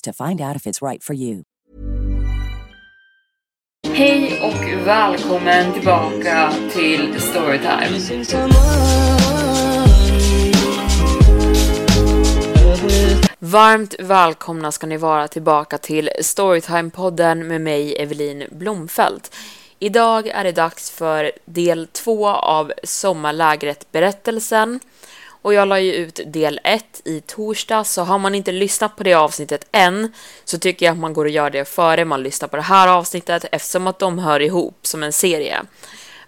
to find out if it's right for you. Hej och välkommen tillbaka till Storytime. Varmt välkomna ska ni vara tillbaka till Storytime-podden med mig Evelin Blomfelt. Idag är det dags för del två av Sommarlägret-berättelsen. Och jag la ju ut del 1 i torsdag, så har man inte lyssnat på det avsnittet än så tycker jag att man går och gör det före man lyssnar på det här avsnittet eftersom att de hör ihop som en serie.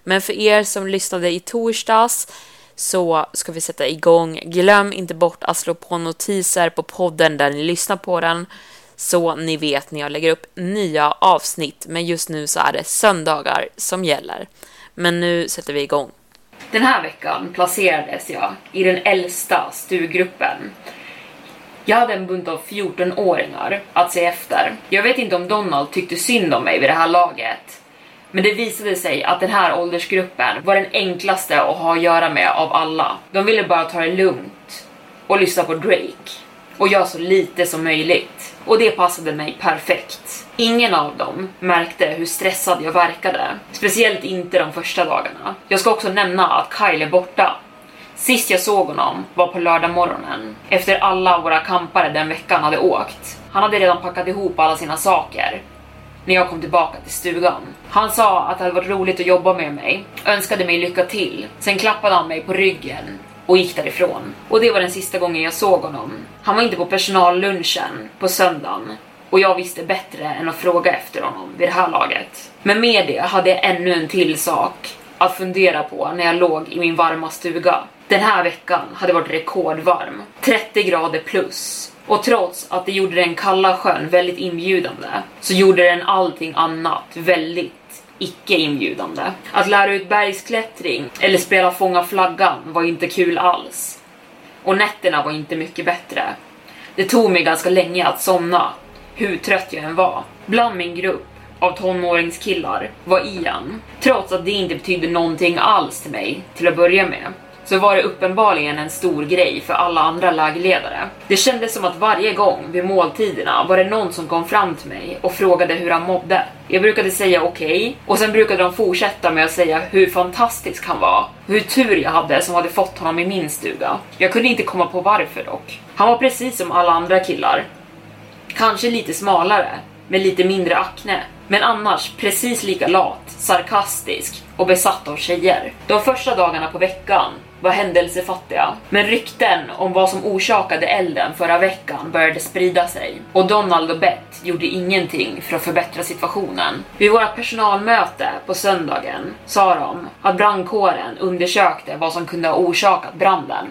Men för er som lyssnade i torsdags så ska vi sätta igång. Glöm inte bort att slå på notiser på podden där ni lyssnar på den så ni vet när jag lägger upp nya avsnitt. Men just nu så är det söndagar som gäller. Men nu sätter vi igång. Den här veckan placerades jag i den äldsta stuggruppen. Jag hade en bunt av 14-åringar att se efter. Jag vet inte om Donald tyckte synd om mig vid det här laget. Men det visade sig att den här åldersgruppen var den enklaste att ha att göra med av alla. De ville bara ta det lugnt och lyssna på Drake och göra så lite som möjligt. Och det passade mig perfekt. Ingen av dem märkte hur stressad jag verkade. Speciellt inte de första dagarna. Jag ska också nämna att Kyle är borta. Sist jag såg honom var på lördag morgonen efter alla våra kampare den veckan hade åkt. Han hade redan packat ihop alla sina saker när jag kom tillbaka till stugan. Han sa att det hade varit roligt att jobba med mig, önskade mig lycka till. Sen klappade han mig på ryggen och gick därifrån. Och det var den sista gången jag såg honom. Han var inte på personallunchen på söndagen och jag visste bättre än att fråga efter honom vid det här laget. Men med det hade jag ännu en till sak att fundera på när jag låg i min varma stuga. Den här veckan hade varit rekordvarm, 30 grader plus. Och trots att det gjorde den kalla sjön väldigt inbjudande så gjorde den allting annat väldigt icke inbjudande. Att lära ut bergsklättring eller spela fånga flaggan var inte kul alls. Och nätterna var inte mycket bättre. Det tog mig ganska länge att somna, hur trött jag än var. Bland min grupp av tonåringskillar var Ian, trots att det inte betydde någonting alls till mig till att börja med så var det uppenbarligen en stor grej för alla andra lägerledare. Det kändes som att varje gång vid måltiderna var det någon som kom fram till mig och frågade hur han mådde. Jag brukade säga okej okay, och sen brukade de fortsätta med att säga hur fantastisk han var, hur tur jag hade som hade fått honom i min stuga. Jag kunde inte komma på varför dock. Han var precis som alla andra killar. Kanske lite smalare, med lite mindre akne. Men annars precis lika lat, sarkastisk och besatt av tjejer. De första dagarna på veckan var händelsefattiga. Men rykten om vad som orsakade elden förra veckan började sprida sig och Donald och Bett gjorde ingenting för att förbättra situationen. Vid vårt personalmöte på söndagen sa de att brandkåren undersökte vad som kunde ha orsakat branden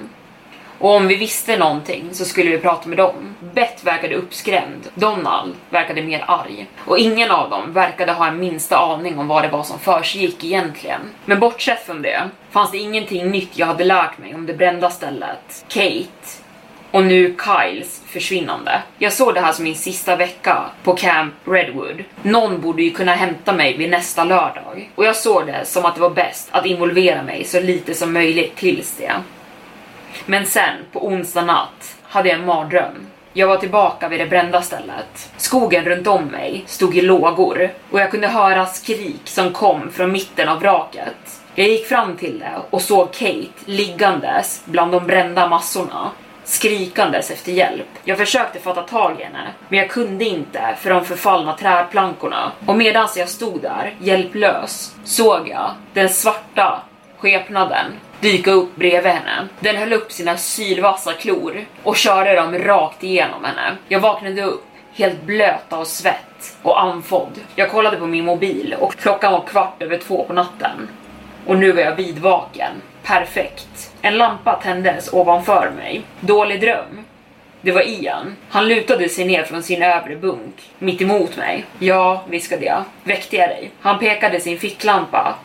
och om vi visste någonting så skulle vi prata med dem. Bett verkade uppskrämd, Donald verkade mer arg. Och ingen av dem verkade ha en minsta aning om vad det var som försiggick egentligen. Men bortsett från det fanns det ingenting nytt jag hade lärt mig om det brända stället, Kate och nu Kyles försvinnande. Jag såg det här som min sista vecka på Camp Redwood. Någon borde ju kunna hämta mig vid nästa lördag. Och jag såg det som att det var bäst att involvera mig så lite som möjligt tills det. Men sen, på onsdag natt, hade jag en mardröm. Jag var tillbaka vid det brända stället. Skogen runt om mig stod i lågor och jag kunde höra skrik som kom från mitten av vraket. Jag gick fram till det och såg Kate liggandes bland de brända massorna. skrikandes efter hjälp. Jag försökte fatta tag i henne, men jag kunde inte för de förfallna träplankorna. Och medan jag stod där, hjälplös, såg jag den svarta skepnaden dyka upp bredvid henne. Den höll upp sina sylvassa klor och körde dem rakt igenom henne. Jag vaknade upp helt blöt av svett och andfådd. Jag kollade på min mobil och klockan var kvart över två på natten. Och nu var jag vidvaken. Perfekt. En lampa tändes ovanför mig. Dålig dröm. Det var Ian. Han lutade sig ner från sin övre bunk, mitt emot mig. Ja, viskade jag. Väckte jag dig? Han pekade sin ficklampa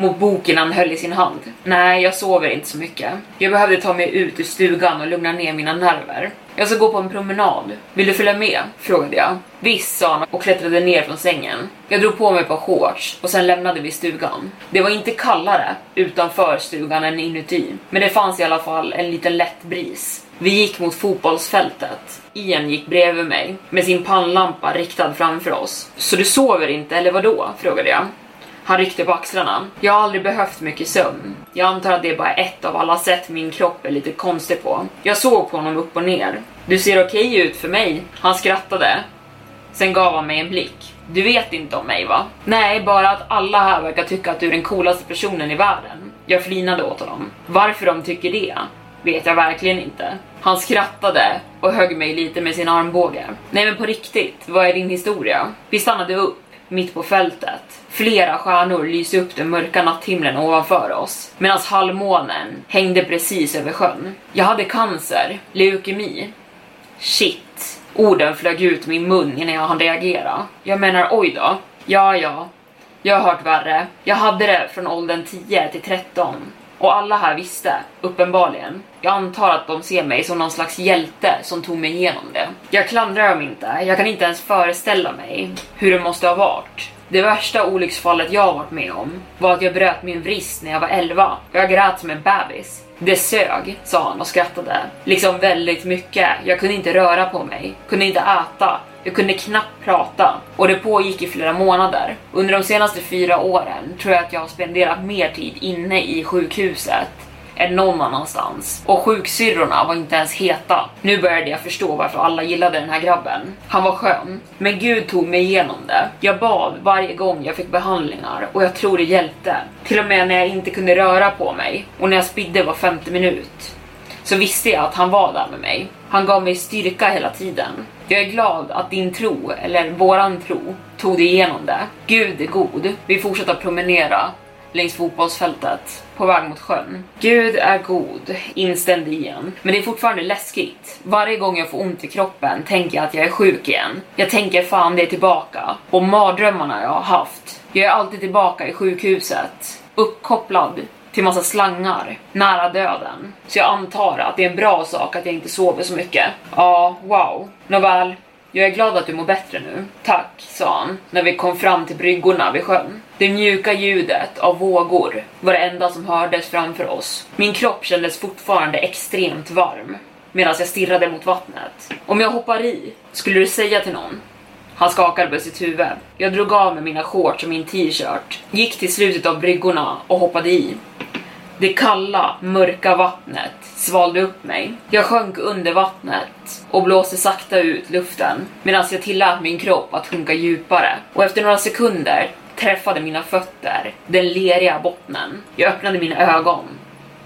mot boken han höll i sin hand. Nej, jag sover inte så mycket. Jag behövde ta mig ut ur stugan och lugna ner mina nerver. Jag ska gå på en promenad. Vill du följa med? frågade jag. Visst, sa han och klättrade ner från sängen. Jag drog på mig på shorts och sen lämnade vi stugan. Det var inte kallare utanför stugan än inuti, men det fanns i alla fall en liten lätt bris. Vi gick mot fotbollsfältet. Ian gick bredvid mig med sin pannlampa riktad framför oss. Så du sover inte eller vadå? frågade jag. Han ryckte på axlarna. Jag har aldrig behövt mycket sömn. Jag antar att det är bara ett av alla sätt min kropp är lite konstig på. Jag såg på honom upp och ner. Du ser okej ut för mig. Han skrattade. Sen gav han mig en blick. Du vet inte om mig va? Nej, bara att alla här verkar tycka att du är den coolaste personen i världen. Jag flinade åt honom. Varför de tycker det vet jag verkligen inte. Han skrattade och högg mig lite med sin armbåge. Nej men på riktigt, vad är din historia? Vi stannade upp mitt på fältet. Flera stjärnor lyste upp den mörka natthimlen ovanför oss, medan halvmånen hängde precis över sjön. Jag hade cancer, leukemi. Shit. Orden flög ut min mun innan jag hann reagera. Jag menar, oj då. Ja, ja. Jag har hört värre. Jag hade det från åldern 10 till 13. Och alla här visste, uppenbarligen. Jag antar att de ser mig som någon slags hjälte som tog mig igenom det. Jag klandrar dem inte, jag kan inte ens föreställa mig hur det måste ha varit. Det värsta olycksfallet jag varit med om var att jag bröt min vrist när jag var 11. Jag grät som en bebis. Det sög, sa han och skrattade. Liksom väldigt mycket. Jag kunde inte röra på mig, kunde inte äta, jag kunde knappt prata och det pågick i flera månader. Under de senaste fyra åren tror jag att jag har spenderat mer tid inne i sjukhuset än någon annanstans. Och sjuksyrrorna var inte ens heta. Nu började jag förstå varför alla gillade den här grabben. Han var skön. Men Gud tog mig igenom det. Jag bad varje gång jag fick behandlingar och jag tror det hjälpte. Till och med när jag inte kunde röra på mig och när jag spydde var femte minut så visste jag att han var där med mig. Han gav mig styrka hela tiden. Jag är glad att din tro, eller våran tro, tog dig igenom det. Gud är god. Vi fortsätter promenera längs fotbollsfältet på väg mot sjön. Gud är god, instämde igen. Men det är fortfarande läskigt. Varje gång jag får ont i kroppen tänker jag att jag är sjuk igen. Jag tänker fan det är tillbaka. Och mardrömmarna jag har haft. Jag är alltid tillbaka i sjukhuset. Uppkopplad till massa slangar, nära döden. Så jag antar att det är en bra sak att jag inte sover så mycket. Ja, wow. Nåväl, jag är glad att du mår bättre nu. Tack, sa han när vi kom fram till bryggorna vid sjön. Det mjuka ljudet av vågor var det enda som hördes framför oss. Min kropp kändes fortfarande extremt varm medan jag stirrade mot vattnet. Om jag hoppar i, skulle du säga till någon? Han skakade på sitt huvud. Jag drog av mig mina shorts och min t-shirt, gick till slutet av bryggorna och hoppade i. Det kalla, mörka vattnet svalde upp mig. Jag sjönk under vattnet och blåste sakta ut luften medan jag tillät min kropp att sjunka djupare. Och efter några sekunder träffade mina fötter den leriga bottnen. Jag öppnade mina ögon.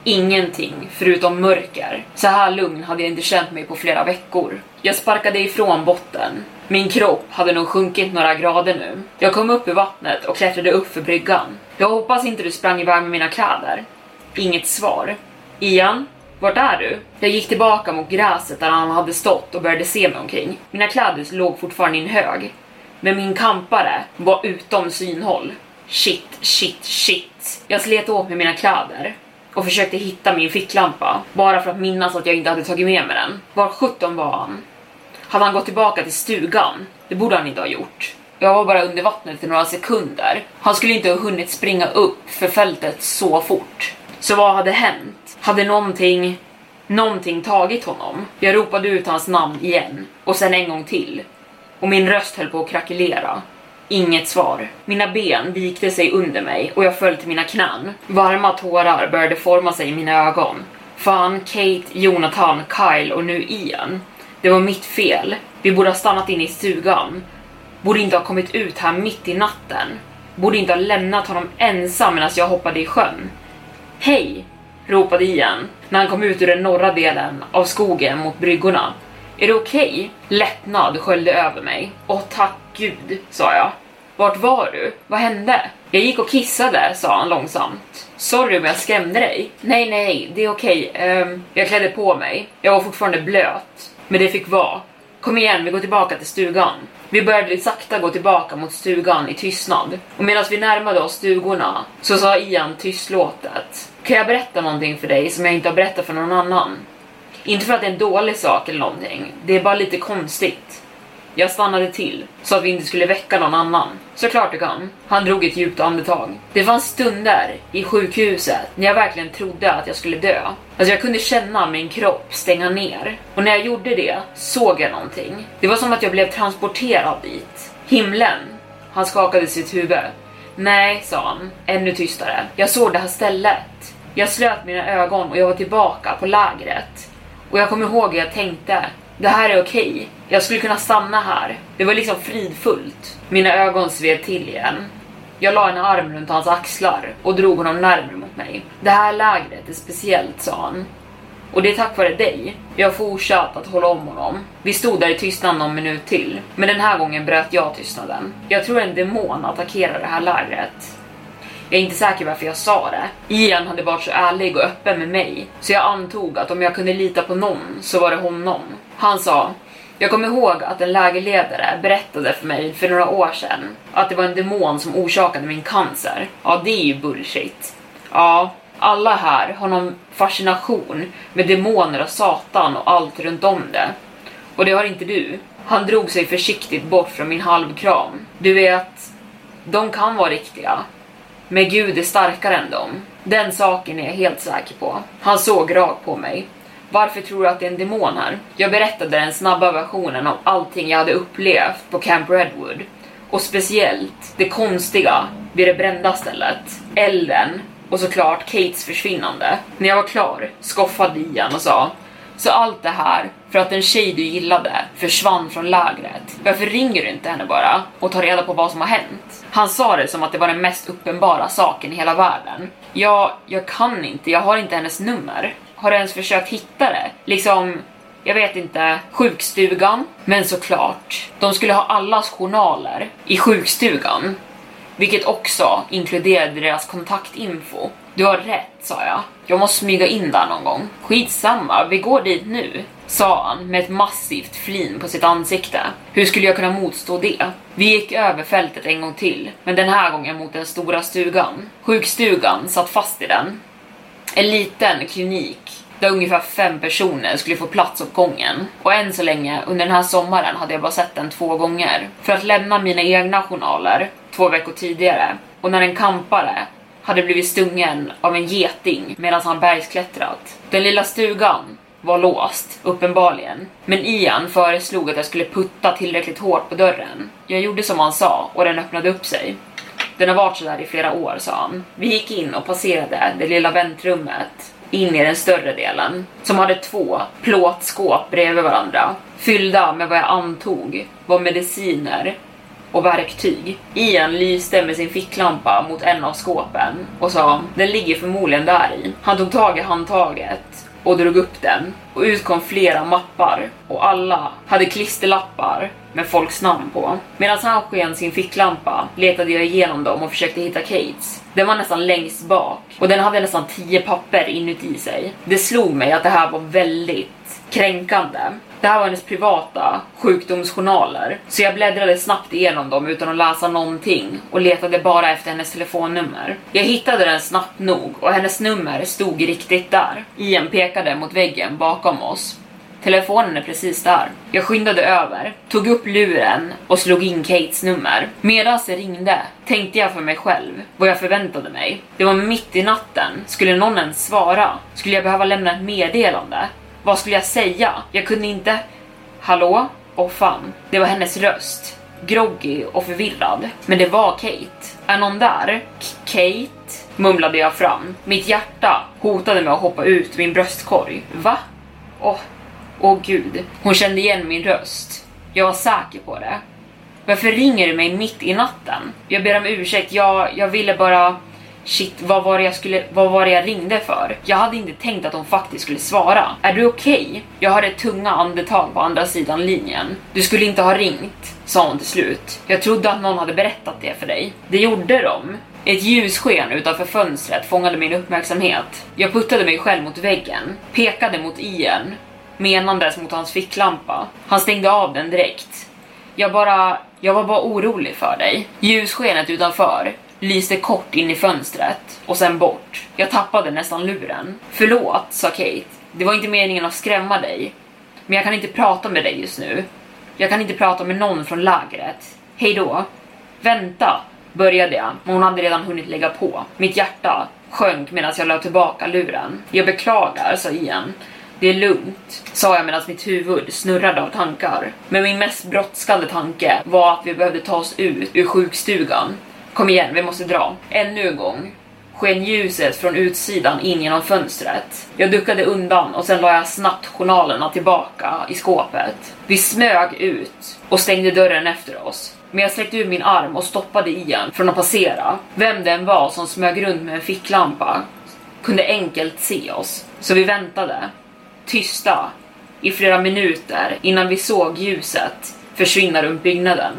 Ingenting förutom mörker. Så här lugn hade jag inte känt mig på flera veckor. Jag sparkade ifrån botten. Min kropp hade nog sjunkit några grader nu. Jag kom upp ur vattnet och klättrade upp för bryggan. Jag hoppas inte du sprang iväg med mina kläder. Inget svar. Ian, vart är du? Jag gick tillbaka mot gräset där han hade stått och började se mig omkring. Mina kläder låg fortfarande i en hög. Men min kampare var utom synhåll. Shit, shit, shit. Jag slet åt mig mina kläder och försökte hitta min ficklampa bara för att minnas att jag inte hade tagit med mig den. Var sjutton var han? Hade han gått tillbaka till stugan? Det borde han inte ha gjort. Jag var bara under vattnet i några sekunder. Han skulle inte ha hunnit springa upp för fältet så fort. Så vad hade hänt? Hade någonting, någonting tagit honom? Jag ropade ut hans namn igen och sen en gång till. Och min röst höll på att krackelera. Inget svar. Mina ben vikte sig under mig och jag föll till mina knän. Varma tårar började forma sig i mina ögon. Fan, Kate, Jonathan, Kyle och nu Ian. Det var mitt fel. Vi borde ha stannat inne i stugan. Borde inte ha kommit ut här mitt i natten. Borde inte ha lämnat honom ensam medan jag hoppade i sjön. Hej! ropade Ian när han kom ut ur den norra delen av skogen mot bryggorna. Är det okej? Okay? Lättnad sköljde över mig. Åh tack gud, sa jag. Vart var du? Vad hände? Jag gick och kissade, sa han långsamt. Sorry om jag skrämde dig. Nej, nej, det är okej. Okay. Um, jag klädde på mig. Jag var fortfarande blöt. Men det fick vara. Kom igen, vi går tillbaka till stugan. Vi började sakta gå tillbaka mot stugan i tystnad. Och medan vi närmade oss stugorna så sa Ian tystlåtet. Kan jag berätta någonting för dig som jag inte har berättat för någon annan? Inte för att det är en dålig sak eller någonting. Det är bara lite konstigt. Jag stannade till, så att vi inte skulle väcka någon annan. Såklart du kan. Han drog ett djupt andetag. Det fanns stunder i sjukhuset när jag verkligen trodde att jag skulle dö. Alltså jag kunde känna min kropp stänga ner. Och när jag gjorde det såg jag någonting. Det var som att jag blev transporterad dit. Himlen. Han skakade sitt huvud. Nej, sa han, ännu tystare. Jag såg det här stället. Jag slöt mina ögon och jag var tillbaka på lägret. Och jag kommer ihåg hur jag tänkte. Det här är okej. Okay. Jag skulle kunna stanna här. Det var liksom fridfullt. Mina ögon sved till igen. Jag la en arm runt hans axlar och drog honom närmare mot mig. Det här lägret är speciellt, sa han. Och det är tack vare dig. Jag har fortsatt att hålla om honom. Vi stod där i tystnad någon minut till, men den här gången bröt jag tystnaden. Jag tror en demon attackerar det här lägret. Jag är inte säker varför jag sa det. Ian hade varit så ärlig och öppen med mig, så jag antog att om jag kunde lita på någon så var det honom. Han sa jag kommer ihåg att en lägerledare berättade för mig för några år sedan att det var en demon som orsakade min cancer. Ja, det är ju bullshit. Ja, alla här har någon fascination med demoner och satan och allt runt om det. Och det har inte du. Han drog sig försiktigt bort från min halvkram. Du vet, de kan vara riktiga. Men Gud är starkare än dem. Den saken är jag helt säker på. Han såg rakt på mig. Varför tror du att det är en demon här? Jag berättade den snabba versionen av allting jag hade upplevt på Camp Redwood. Och speciellt det konstiga vid det brända stället. Elden och såklart Kates försvinnande. När jag var klar skoffade Ian och sa så allt det här för att en tjej du gillade försvann från lägret. Varför ringer du inte henne bara och tar reda på vad som har hänt? Han sa det som att det var den mest uppenbara saken i hela världen. Ja, jag kan inte, jag har inte hennes nummer. Har du ens försökt hitta det? Liksom, jag vet inte, sjukstugan. Men såklart, de skulle ha allas journaler i sjukstugan. Vilket också inkluderade deras kontaktinfo. Du har rätt, sa jag. Jag måste smyga in där någon gång. Skitsamma, vi går dit nu, sa han med ett massivt flin på sitt ansikte. Hur skulle jag kunna motstå det? Vi gick över fältet en gång till, men den här gången mot den stora stugan. Sjukstugan satt fast i den. En liten klinik där ungefär fem personer skulle få plats åt gången. Och än så länge under den här sommaren hade jag bara sett den två gånger. För att lämna mina egna journaler två veckor tidigare. Och när en kampare hade blivit stungen av en geting medan han bergsklättrat. Den lilla stugan var låst, uppenbarligen. Men Ian föreslog att jag skulle putta tillräckligt hårt på dörren. Jag gjorde som han sa och den öppnade upp sig. Den har varit sådär i flera år, sa han. Vi gick in och passerade det lilla väntrummet in i den större delen, som hade två plåtskåp bredvid varandra, fyllda med vad jag antog var mediciner och verktyg. Ian lyste med sin ficklampa mot en av skåpen och sa den ligger förmodligen där i. Han tog tag i handtaget och drog upp den och ut kom flera mappar och alla hade klisterlappar med folks namn på. Medan han sken sin ficklampa letade jag igenom dem och försökte hitta Kates. Den var nästan längst bak och den hade nästan 10 papper inuti sig. Det slog mig att det här var väldigt kränkande. Det här var hennes privata sjukdomsjournaler, så jag bläddrade snabbt igenom dem utan att läsa någonting och letade bara efter hennes telefonnummer. Jag hittade den snabbt nog och hennes nummer stod riktigt där. Ian pekade mot väggen bakom oss. Telefonen är precis där. Jag skyndade över, tog upp luren och slog in Kates nummer. Medan det ringde tänkte jag för mig själv vad jag förväntade mig. Det var mitt i natten. Skulle någon ens svara? Skulle jag behöva lämna ett meddelande? Vad skulle jag säga? Jag kunde inte... Hallå? Åh fan, det var hennes röst. groggy och förvirrad. Men det var Kate. Är någon där? K Kate? Mumlade jag fram. Mitt hjärta hotade med att hoppa ut min bröstkorg. Va? Åh, åh gud. Hon kände igen min röst. Jag var säker på det. Varför ringer du mig mitt i natten? Jag ber om ursäkt, jag, jag ville bara... Shit, vad var, det jag skulle, vad var det jag ringde för? Jag hade inte tänkt att hon faktiskt skulle svara. Är du okej? Okay? Jag hörde tunga andetag på andra sidan linjen. Du skulle inte ha ringt, sa hon till slut. Jag trodde att någon hade berättat det för dig. Det gjorde de. Ett ljussken utanför fönstret fångade min uppmärksamhet. Jag puttade mig själv mot väggen, pekade mot Ian, menandes mot hans ficklampa. Han stängde av den direkt. Jag bara, jag var bara orolig för dig. Ljusskenet utanför lyste kort in i fönstret och sen bort. Jag tappade nästan luren. Förlåt, sa Kate. Det var inte meningen att skrämma dig. Men jag kan inte prata med dig just nu. Jag kan inte prata med någon från lägret. Hej då. Vänta, började jag, men hon hade redan hunnit lägga på. Mitt hjärta sjönk medan jag la tillbaka luren. Jag beklagar, sa Ian. Det är lugnt, sa jag medan mitt huvud snurrade av tankar. Men min mest brådskande tanke var att vi behövde ta oss ut ur sjukstugan. Kom igen, vi måste dra. Ännu en gång sken ljuset från utsidan in genom fönstret. Jag duckade undan och sen la jag snabbt journalerna tillbaka i skåpet. Vi smög ut och stängde dörren efter oss. Men jag sträckte ut min arm och stoppade Ian från att passera. Vem den var som smög runt med en ficklampa kunde enkelt se oss. Så vi väntade, tysta, i flera minuter innan vi såg ljuset försvinna runt byggnaden.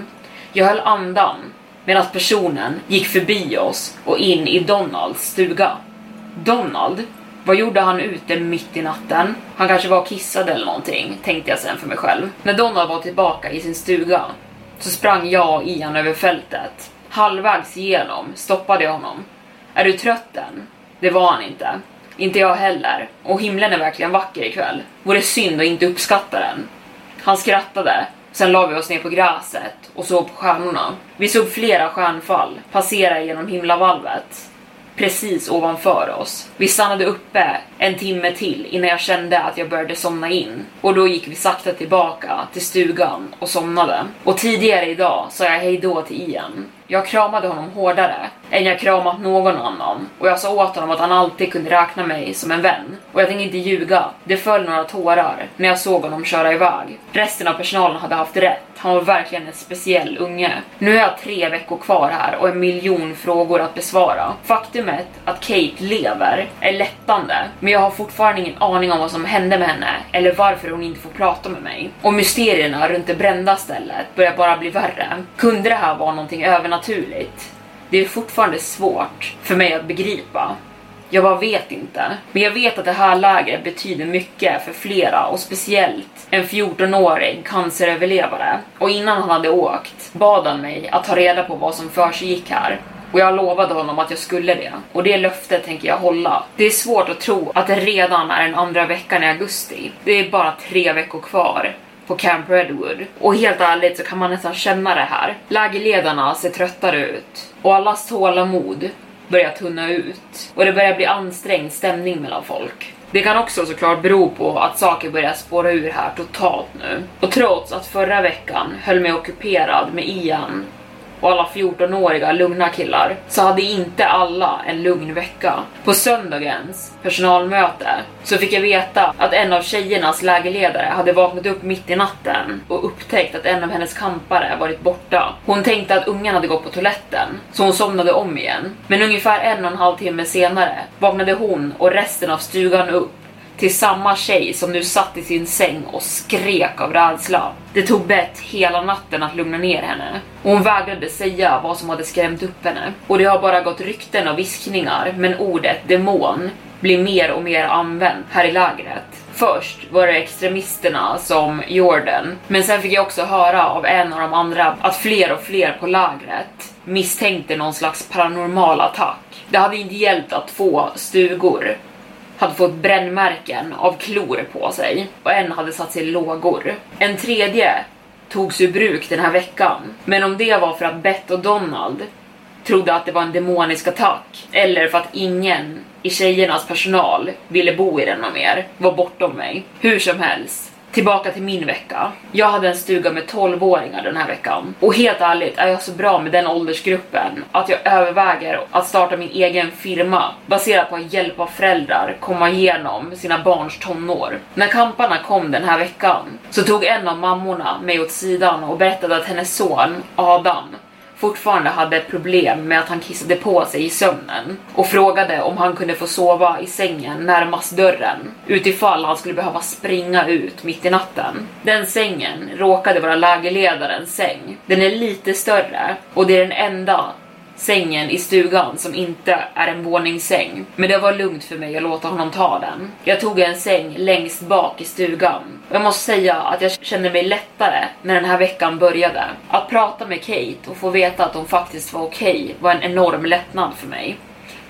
Jag höll andan medan personen gick förbi oss och in i Donalds stuga. Donald? Vad gjorde han ute mitt i natten? Han kanske var kissad eller någonting, tänkte jag sen för mig själv. När Donald var tillbaka i sin stuga så sprang jag och Ian över fältet. Halvvägs igenom stoppade jag honom. Är du trött än? Det var han inte. Inte jag heller. Och himlen är verkligen vacker ikväll. Vore synd att inte uppskatta den. Han skrattade Sen la vi oss ner på gräset och såg på stjärnorna. Vi såg flera stjärnfall passera genom himlavalvet precis ovanför oss. Vi stannade uppe en timme till innan jag kände att jag började somna in och då gick vi sakta tillbaka till stugan och somnade. Och tidigare idag sa jag hejdå till Ian jag kramade honom hårdare än jag kramat någon annan och jag sa åt honom att han alltid kunde räkna mig som en vän. Och jag tänker inte ljuga, det föll några tårar när jag såg honom köra iväg. Resten av personalen hade haft rätt, han var verkligen en speciell unge. Nu har jag tre veckor kvar här och en miljon frågor att besvara. Faktumet att Kate lever är lättande, men jag har fortfarande ingen aning om vad som hände med henne eller varför hon inte får prata med mig. Och mysterierna runt det brända stället börjar bara bli värre. Kunde det här vara någonting övernaturligt. Det är fortfarande svårt för mig att begripa. Jag bara vet inte. Men jag vet att det här lägret betyder mycket för flera och speciellt en 14-årig canceröverlevare. Och innan han hade åkt bad han mig att ta reda på vad som försiggick här. Och jag lovade honom att jag skulle det. Och det löftet tänker jag hålla. Det är svårt att tro att det redan är den andra veckan i augusti. Det är bara tre veckor kvar på Camp Redwood. Och helt ärligt så kan man nästan känna det här. Lägerledarna ser tröttare ut och allas tålamod börjar tunna ut och det börjar bli ansträngd stämning mellan folk. Det kan också såklart bero på att saker börjar spåra ur här totalt nu. Och trots att förra veckan höll mig ockuperad med Ian och alla 14-åriga lugna killar så hade inte alla en lugn vecka. På söndagens personalmöte så fick jag veta att en av tjejernas lägerledare hade vaknat upp mitt i natten och upptäckt att en av hennes kampare varit borta. Hon tänkte att ungen hade gått på toaletten så hon somnade om igen. Men ungefär en och en halv timme senare vaknade hon och resten av stugan upp till samma tjej som nu satt i sin säng och skrek av rädsla. Det tog Bett hela natten att lugna ner henne och hon vägrade säga vad som hade skrämt upp henne. Och det har bara gått rykten och viskningar, men ordet demon blir mer och mer använt här i lägret. Först var det extremisterna som Jordan, men sen fick jag också höra av en av de andra att fler och fler på lägret misstänkte någon slags paranormal attack. Det hade inte hjälpt att få stugor hade fått brännmärken av klor på sig och en hade satt sig i lågor. En tredje togs ur bruk den här veckan. Men om det var för att Bett och Donald trodde att det var en demonisk attack eller för att ingen i tjejernas personal ville bo i den mer var bortom mig. Hur som helst Tillbaka till min vecka. Jag hade en stuga med 12-åringar den här veckan. Och helt ärligt är jag så bra med den åldersgruppen att jag överväger att starta min egen firma baserat på att hjälpa föräldrar komma igenom sina barns tonår. När kamparna kom den här veckan så tog en av mammorna mig åt sidan och berättade att hennes son Adam fortfarande hade problem med att han kissade på sig i sömnen och frågade om han kunde få sova i sängen närmast dörren utifall han skulle behöva springa ut mitt i natten. Den sängen råkade vara lägerledarens säng. Den är lite större och det är den enda sängen i stugan som inte är en våningssäng. Men det var lugnt för mig att låta honom ta den. Jag tog en säng längst bak i stugan. Jag måste säga att jag kände mig lättare när den här veckan började. Att prata med Kate och få veta att hon faktiskt var okej okay var en enorm lättnad för mig.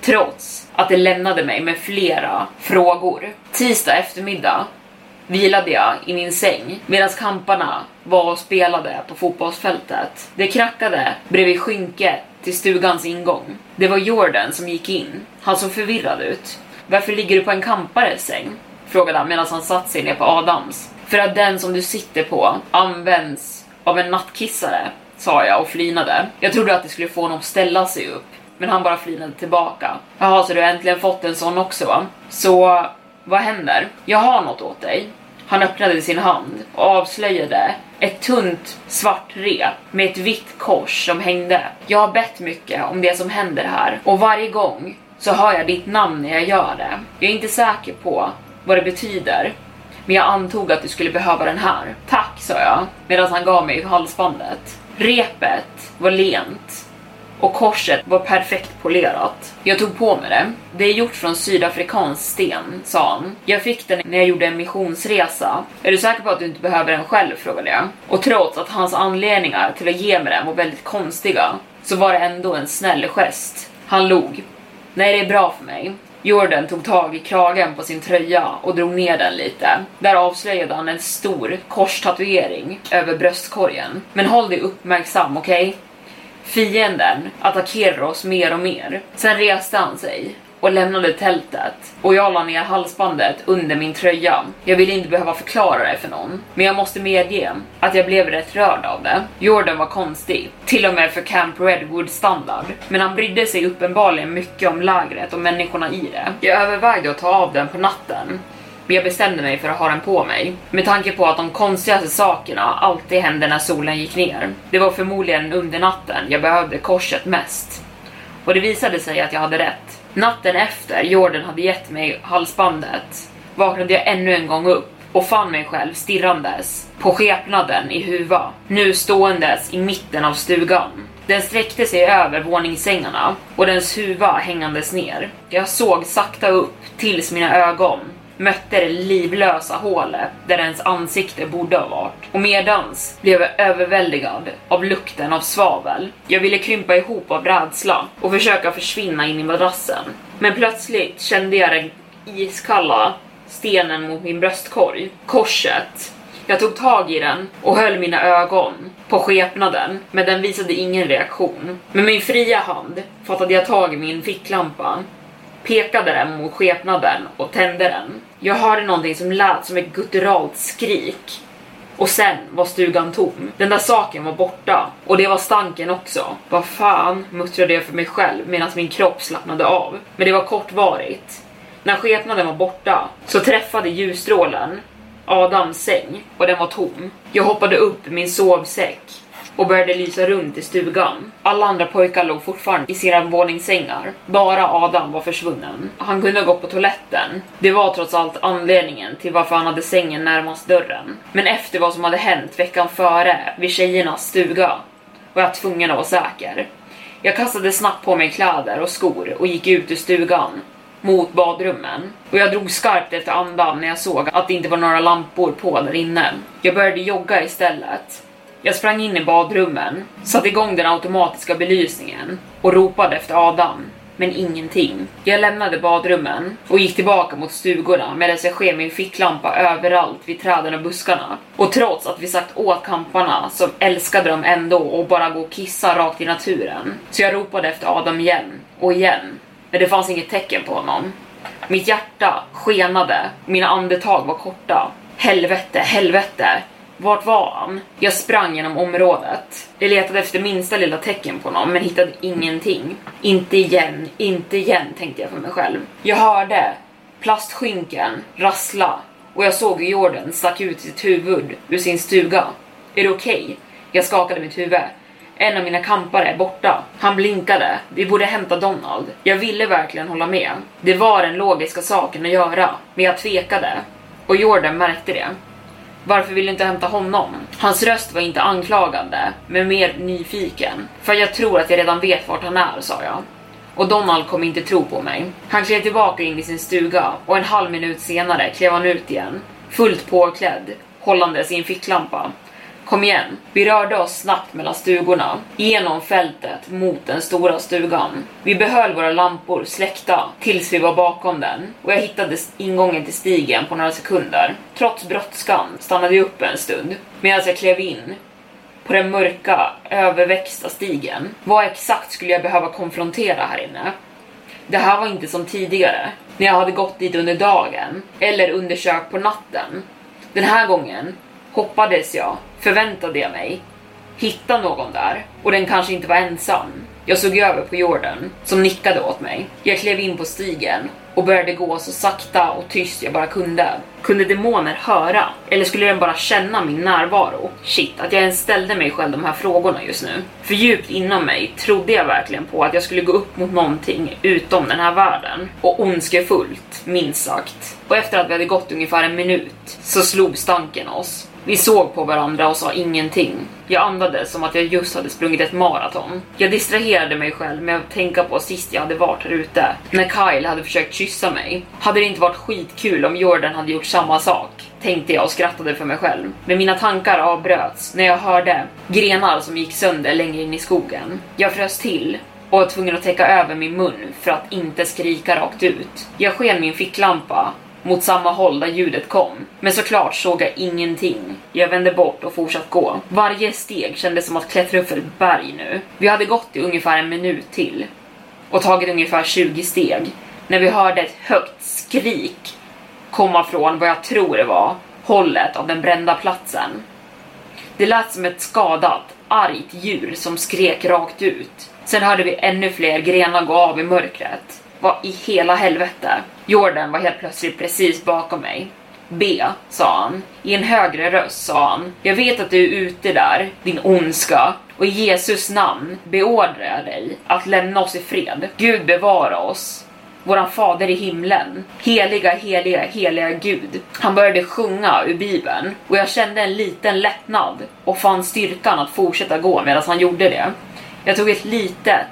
Trots att det lämnade mig med flera frågor. Tisdag eftermiddag vilade jag i min säng medan kamparna var och spelade på fotbollsfältet. Det krackade bredvid skynket till stugans ingång. Det var Jordan som gick in. Han såg förvirrad ut. Varför ligger du på en kampares säng? Frågade han medan han satt sig ner på Adams. För att den som du sitter på används av en nattkissare, sa jag och flinade. Jag trodde att det skulle få honom att ställa sig upp, men han bara flinade tillbaka. Jaha, så du har äntligen fått en sån också va? Så vad händer? Jag har något åt dig. Han öppnade sin hand och avslöjade ett tunt svart rep med ett vitt kors som hängde. Jag har bett mycket om det som händer här och varje gång så hör jag ditt namn när jag gör det. Jag är inte säker på vad det betyder, men jag antog att du skulle behöva den här. Tack, sa jag medan han gav mig halsbandet. Repet var lent och korset var perfekt polerat. Jag tog på mig det. Det är gjort från sydafrikansk sten, sa han. Jag fick den när jag gjorde en missionsresa. Är du säker på att du inte behöver den själv? frågade jag. Och trots att hans anledningar till att ge mig den var väldigt konstiga så var det ändå en snäll gest. Han log. Nej, det är bra för mig. Jordan tog tag i kragen på sin tröja och drog ner den lite. Där avslöjade han en stor korstatuering över bröstkorgen. Men håll dig uppmärksam, okej? Okay? Fienden attackerar oss mer och mer. Sen reste han sig och lämnade tältet och jag la ner halsbandet under min tröja. Jag ville inte behöva förklara det för någon, men jag måste medge att jag blev rätt rörd av det. Jordan var konstig, till och med för Camp Redwood standard, men han brydde sig uppenbarligen mycket om lägret och människorna i det. Jag övervägde att ta av den på natten, jag bestämde mig för att ha den på mig. Med tanke på att de konstigaste sakerna alltid hände när solen gick ner. Det var förmodligen under natten jag behövde korset mest. Och det visade sig att jag hade rätt. Natten efter Jordan hade gett mig halsbandet vaknade jag ännu en gång upp och fann mig själv stirrandes på skepnaden i huva, nu ståendes i mitten av stugan. Den sträckte sig över våningssängarna och dens huva hängandes ner. Jag såg sakta upp tills mina ögon mötte det livlösa hålet där ens ansikte borde ha varit. Och medans blev jag överväldigad av lukten av svavel. Jag ville krympa ihop av rädsla och försöka försvinna in i madrassen. Men plötsligt kände jag den iskalla stenen mot min bröstkorg. Korset. Jag tog tag i den och höll mina ögon på skepnaden, men den visade ingen reaktion. Med min fria hand fattade jag tag i min ficklampa pekade den mot skepnaden och tände den. Jag hörde någonting som lät som ett gutturalt skrik. Och sen var stugan tom. Den där saken var borta. Och det var stanken också. Vad fan, muttrade jag för mig själv medan min kropp slappnade av. Men det var kortvarigt. När skepnaden var borta så träffade ljusstrålen Adams säng och den var tom. Jag hoppade upp i min sovsäck och började lysa runt i stugan. Alla andra pojkar låg fortfarande i sina våningssängar. Bara Adam var försvunnen. Han kunde ha gått på toaletten. Det var trots allt anledningen till varför han hade sängen närmast dörren. Men efter vad som hade hänt veckan före vid tjejernas stuga var jag tvungen att vara säker. Jag kastade snabbt på mig kläder och skor och gick ut ur stugan mot badrummen och jag drog skarpt efter andan när jag såg att det inte var några lampor på där inne. Jag började jogga istället jag sprang in i badrummen, satte igång den automatiska belysningen och ropade efter Adam. Men ingenting. Jag lämnade badrummen och gick tillbaka mot stugorna medan jag sken min ficklampa överallt vid träden och buskarna. Och trots att vi sagt åt kamparna så älskade de ändå att bara gå och kissa rakt i naturen. Så jag ropade efter Adam igen och igen. Men det fanns inget tecken på honom. Mitt hjärta skenade, mina andetag var korta. Helvete, helvete. Vart var han? Jag sprang genom området. Jag letade efter minsta lilla tecken på honom men hittade ingenting. Inte igen, inte igen tänkte jag för mig själv. Jag hörde plastskynken rassla och jag såg hur Jordan stack ut sitt huvud ur sin stuga. Är det okej? Okay? Jag skakade mitt huvud. En av mina kampare är borta. Han blinkade. Vi borde hämta Donald. Jag ville verkligen hålla med. Det var den logiska saken att göra, men jag tvekade. Och Jordan märkte det. Varför vill du inte hämta honom? Hans röst var inte anklagande, men mer nyfiken. För jag tror att jag redan vet vart han är, sa jag. Och Donald kom inte tro på mig. Han klev tillbaka in i sin stuga och en halv minut senare klev han ut igen. Fullt påklädd, hållandes i en ficklampa. Kom igen. Vi rörde oss snabbt mellan stugorna, genom fältet mot den stora stugan. Vi behöll våra lampor släckta tills vi var bakom den och jag hittade ingången till stigen på några sekunder. Trots brådskan stannade jag upp en stund medan jag klev in på den mörka, överväxta stigen. Vad exakt skulle jag behöva konfrontera här inne? Det här var inte som tidigare, när jag hade gått dit under dagen eller undersökt på natten. Den här gången hoppades jag, förväntade jag mig, hitta någon där och den kanske inte var ensam. Jag såg över på Jordan som nickade åt mig. Jag klev in på stigen och började gå så sakta och tyst jag bara kunde. Kunde demoner höra? Eller skulle den bara känna min närvaro? Shit, att jag ens ställde mig själv de här frågorna just nu. För djupt inom mig trodde jag verkligen på att jag skulle gå upp mot någonting utom den här världen. Och ondskefullt, minst sagt. Och efter att vi hade gått ungefär en minut så slog stanken oss. Vi såg på varandra och sa ingenting. Jag andades som att jag just hade sprungit ett maraton. Jag distraherade mig själv med att tänka på sist jag hade varit här ute. När Kyle hade försökt kyssa mig. Hade det inte varit skitkul om Jordan hade gjort samma sak? Tänkte jag och skrattade för mig själv. Men mina tankar avbröts när jag hörde grenar som gick sönder längre in i skogen. Jag frös till och var tvungen att täcka över min mun för att inte skrika rakt ut. Jag sken min ficklampa mot samma håll där ljudet kom. Men såklart såg jag ingenting. Jag vände bort och fortsatte gå. Varje steg kändes som att klättra upp för ett berg nu. Vi hade gått i ungefär en minut till och tagit ungefär 20 steg när vi hörde ett högt skrik komma från vad jag tror det var hållet av den brända platsen. Det lät som ett skadat, argt djur som skrek rakt ut. Sen hörde vi ännu fler grenar gå av i mörkret. Vad i hela helvete? Jordan var helt plötsligt precis bakom mig. B, sa han. I en högre röst sa han. Jag vet att du är ute där, din ondska. Och i Jesus namn beordrar jag dig att lämna oss i fred. Gud bevara oss. Våran fader i himlen. Heliga, heliga, heliga Gud. Han började sjunga ur bibeln och jag kände en liten lättnad och fann styrkan att fortsätta gå medan han gjorde det. Jag tog ett litet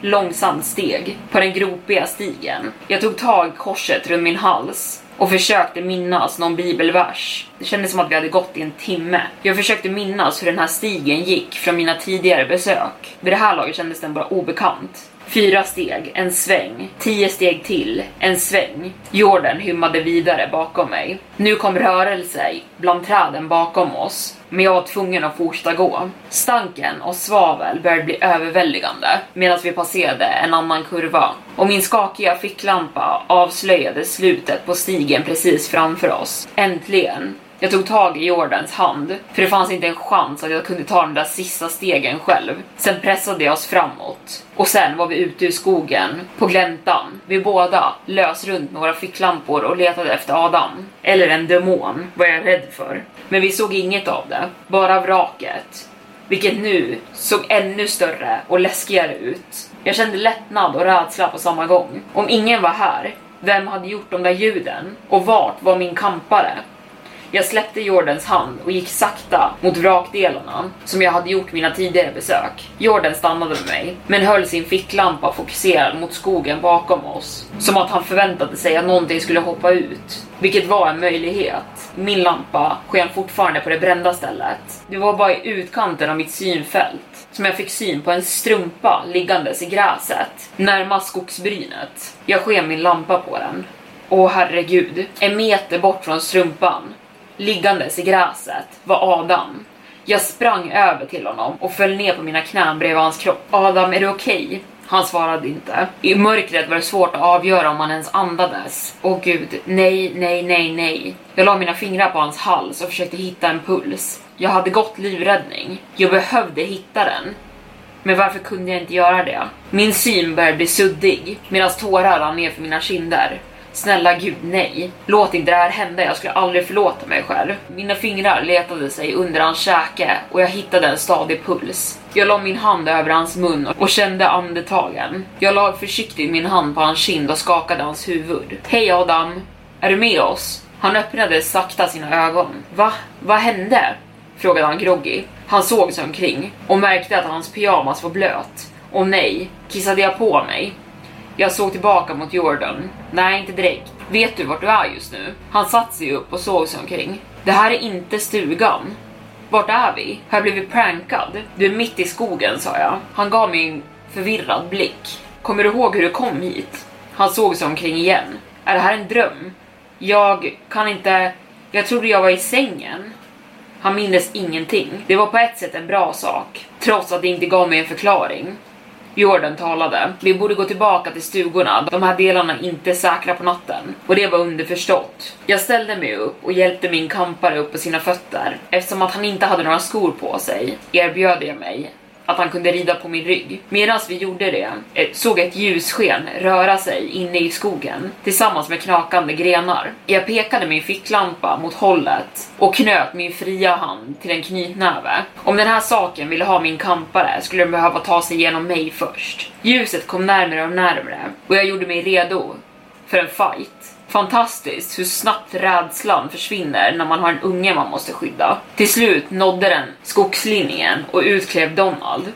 långsamt steg på den gropiga stigen. Jag tog tag i korset runt min hals och försökte minnas någon bibelvers. Det kändes som att vi hade gått i en timme. Jag försökte minnas hur den här stigen gick från mina tidigare besök. Vid det här laget kändes den bara obekant. Fyra steg, en sväng. Tio steg till, en sväng. Jorden hymmade vidare bakom mig. Nu kom rörelse bland träden bakom oss, men jag var tvungen att fortsätta gå. Stanken och svavel började bli överväldigande medan vi passerade en annan kurva och min skakiga ficklampa avslöjade slutet på stigen precis framför oss. Äntligen jag tog tag i Jordans hand, för det fanns inte en chans att jag kunde ta de där sista stegen själv. Sen pressade jag oss framåt. Och sen var vi ute ur skogen, på gläntan. Vi båda lös runt med våra ficklampor och letade efter Adam. Eller en demon, var jag rädd för. Men vi såg inget av det, bara vraket. Vilket nu såg ännu större och läskigare ut. Jag kände lättnad och rädsla på samma gång. Om ingen var här, vem hade gjort de där ljuden? Och vart var min kampare? Jag släppte Jordans hand och gick sakta mot vrakdelarna som jag hade gjort mina tidigare besök. Jordan stannade med mig, men höll sin ficklampa fokuserad mot skogen bakom oss. Som att han förväntade sig att någonting skulle hoppa ut. Vilket var en möjlighet. Min lampa sken fortfarande på det brända stället. Det var bara i utkanten av mitt synfält som jag fick syn på en strumpa liggandes i gräset närmast skogsbrynet. Jag sken min lampa på den. Åh herregud, en meter bort från strumpan liggandes i gräset var Adam. Jag sprang över till honom och föll ner på mina knän bredvid hans kropp. Adam, är du okej? Okay? Han svarade inte. I mörkret var det svårt att avgöra om han ens andades. Åh gud, nej, nej, nej, nej. Jag la mina fingrar på hans hals och försökte hitta en puls. Jag hade gått livräddning. Jag behövde hitta den. Men varför kunde jag inte göra det? Min syn började bli suddig medan tårar rann ner för mina kinder. Snälla gud, nej. Låt inte det här hända, jag skulle aldrig förlåta mig själv. Mina fingrar letade sig under hans käke och jag hittade en stadig puls. Jag la min hand över hans mun och kände andetagen. Jag la försiktigt min hand på hans kind och skakade hans huvud. Hej Adam, är du med oss? Han öppnade sakta sina ögon. Va? Vad hände? Frågade han groggy. Han såg sig omkring och märkte att hans pyjamas var blöt. Och nej, kissade jag på mig? Jag såg tillbaka mot Jordan. Nej, inte direkt. Vet du vart du är just nu? Han satte sig upp och såg sig omkring. Det här är inte stugan. Vart är vi? Har jag blivit prankad? Du är mitt i skogen, sa jag. Han gav mig en förvirrad blick. Kommer du ihåg hur du kom hit? Han såg sig omkring igen. Är det här en dröm? Jag kan inte... Jag trodde jag var i sängen. Han mindes ingenting. Det var på ett sätt en bra sak, trots att det inte gav mig en förklaring. Jordan talade. Vi borde gå tillbaka till stugorna. De här delarna är inte säkra på natten. Och det var underförstått. Jag ställde mig upp och hjälpte min kampare upp på sina fötter. Eftersom att han inte hade några skor på sig erbjöd jag mig att han kunde rida på min rygg. Medan vi gjorde det eh, såg jag ett ljussken röra sig inne i skogen tillsammans med knakande grenar. Jag pekade min ficklampa mot hållet och knöt min fria hand till en knytnäve. Om den här saken ville ha min kampare skulle den behöva ta sig igenom mig först. Ljuset kom närmare och närmare och jag gjorde mig redo för en fight. Fantastiskt hur snabbt rädslan försvinner när man har en unge man måste skydda. Till slut nådde den skogslinjen och utklev Donald.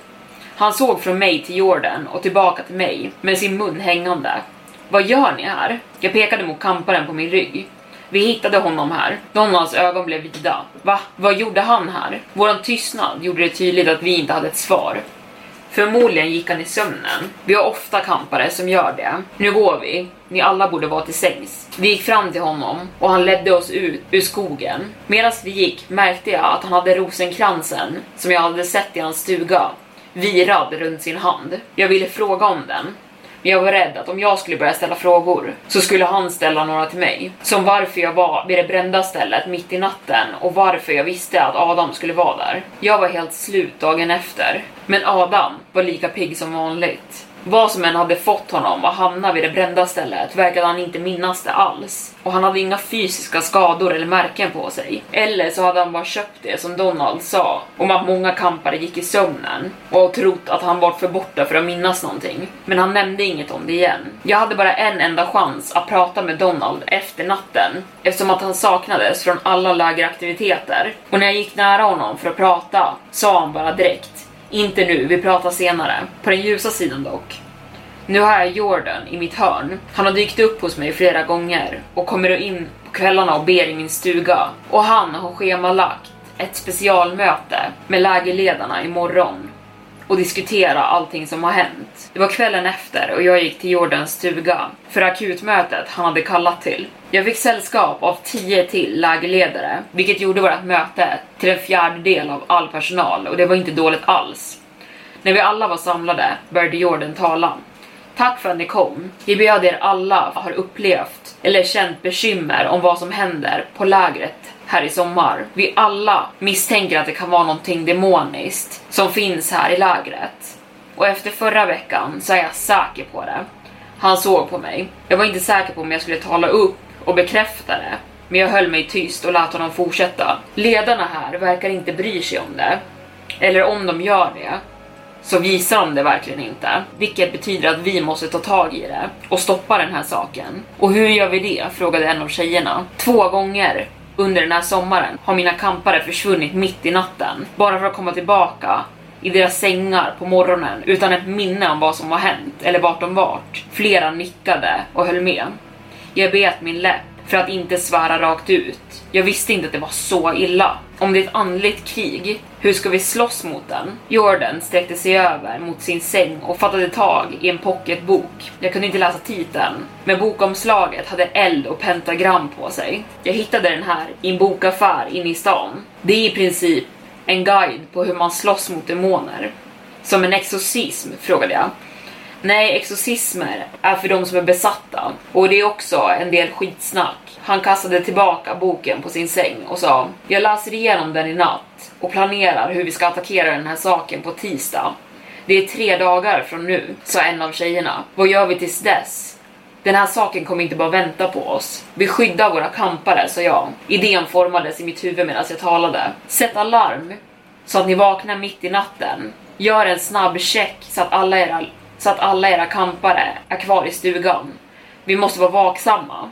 Han såg från mig till Jordan och tillbaka till mig med sin mun hängande. Vad gör ni här? Jag pekade mot kamparen på min rygg. Vi hittade honom här. Donalds ögon blev vida. Va? Vad gjorde han här? Våran tystnad gjorde det tydligt att vi inte hade ett svar. Förmodligen gick han i sömnen. Vi har ofta kampare som gör det. Nu går vi. Ni alla borde vara till sängs. Vi gick fram till honom och han ledde oss ut ur skogen. Medan vi gick märkte jag att han hade rosenkransen som jag hade sett i hans stuga virad runt sin hand. Jag ville fråga om den, men jag var rädd att om jag skulle börja ställa frågor så skulle han ställa några till mig. Som varför jag var vid det brända stället mitt i natten och varför jag visste att Adam skulle vara där. Jag var helt slut dagen efter. Men Adam var lika pigg som vanligt. Vad som än hade fått honom att hamna vid det brända stället verkade han inte minnas det alls. Och han hade inga fysiska skador eller märken på sig. Eller så hade han bara köpt det som Donald sa om att många kampare gick i sömnen och trott att han var för borta för att minnas någonting. Men han nämnde inget om det igen. Jag hade bara en enda chans att prata med Donald efter natten eftersom att han saknades från alla lägeraktiviteter. Och när jag gick nära honom för att prata sa han bara direkt inte nu, vi pratar senare. På den ljusa sidan dock. Nu har jag Jordan i mitt hörn. Han har dykt upp hos mig flera gånger och kommer in på kvällarna och ber i min stuga. Och han har schemalagt ett specialmöte med lägerledarna imorgon och diskutera allting som har hänt. Det var kvällen efter och jag gick till Jordans stuga för akutmötet han hade kallat till. Jag fick sällskap av tio till lägerledare, vilket gjorde vårt möte till en fjärdedel av all personal och det var inte dåligt alls. När vi alla var samlade började Jordan tala. Tack för att ni kom. Vi bjöd er alla har upplevt eller känt bekymmer om vad som händer på lägret här i sommar. Vi alla misstänker att det kan vara någonting demoniskt som finns här i lägret. Och efter förra veckan så är jag säker på det. Han såg på mig. Jag var inte säker på om jag skulle tala upp och bekräfta det. Men jag höll mig tyst och lät honom fortsätta. Ledarna här verkar inte bry sig om det. Eller om de gör det, så visar de det verkligen inte. Vilket betyder att vi måste ta tag i det och stoppa den här saken. Och hur gör vi det? frågade en av tjejerna. Två gånger under den här sommaren har mina kampare försvunnit mitt i natten, bara för att komma tillbaka i deras sängar på morgonen utan ett minne om vad som har hänt eller vart de vart. Flera nickade och höll med. Jag bet min läpp för att inte svära rakt ut. Jag visste inte att det var så illa. Om det är ett andligt krig, hur ska vi slåss mot den? Jordan sträckte sig över mot sin säng och fattade tag i en pocketbok. Jag kunde inte läsa titeln, men bokomslaget hade eld och pentagram på sig. Jag hittade den här i en bokaffär inne i stan. Det är i princip en guide på hur man slåss mot demoner. Som en exorcism, frågade jag. Nej, exorcismer är för de som är besatta. Och det är också en del skitsnack. Han kastade tillbaka boken på sin säng och sa Jag läser igenom den i natt och planerar hur vi ska attackera den här saken på tisdag. Det är tre dagar från nu, sa en av tjejerna. Vad gör vi tills dess? Den här saken kommer inte bara vänta på oss. Vi skyddar våra kampare, sa jag. Idén formades i mitt huvud medan jag talade. Sätt alarm så att ni vaknar mitt i natten. Gör en snabb check så att alla era, så att alla era kampare är kvar i stugan. Vi måste vara vaksamma.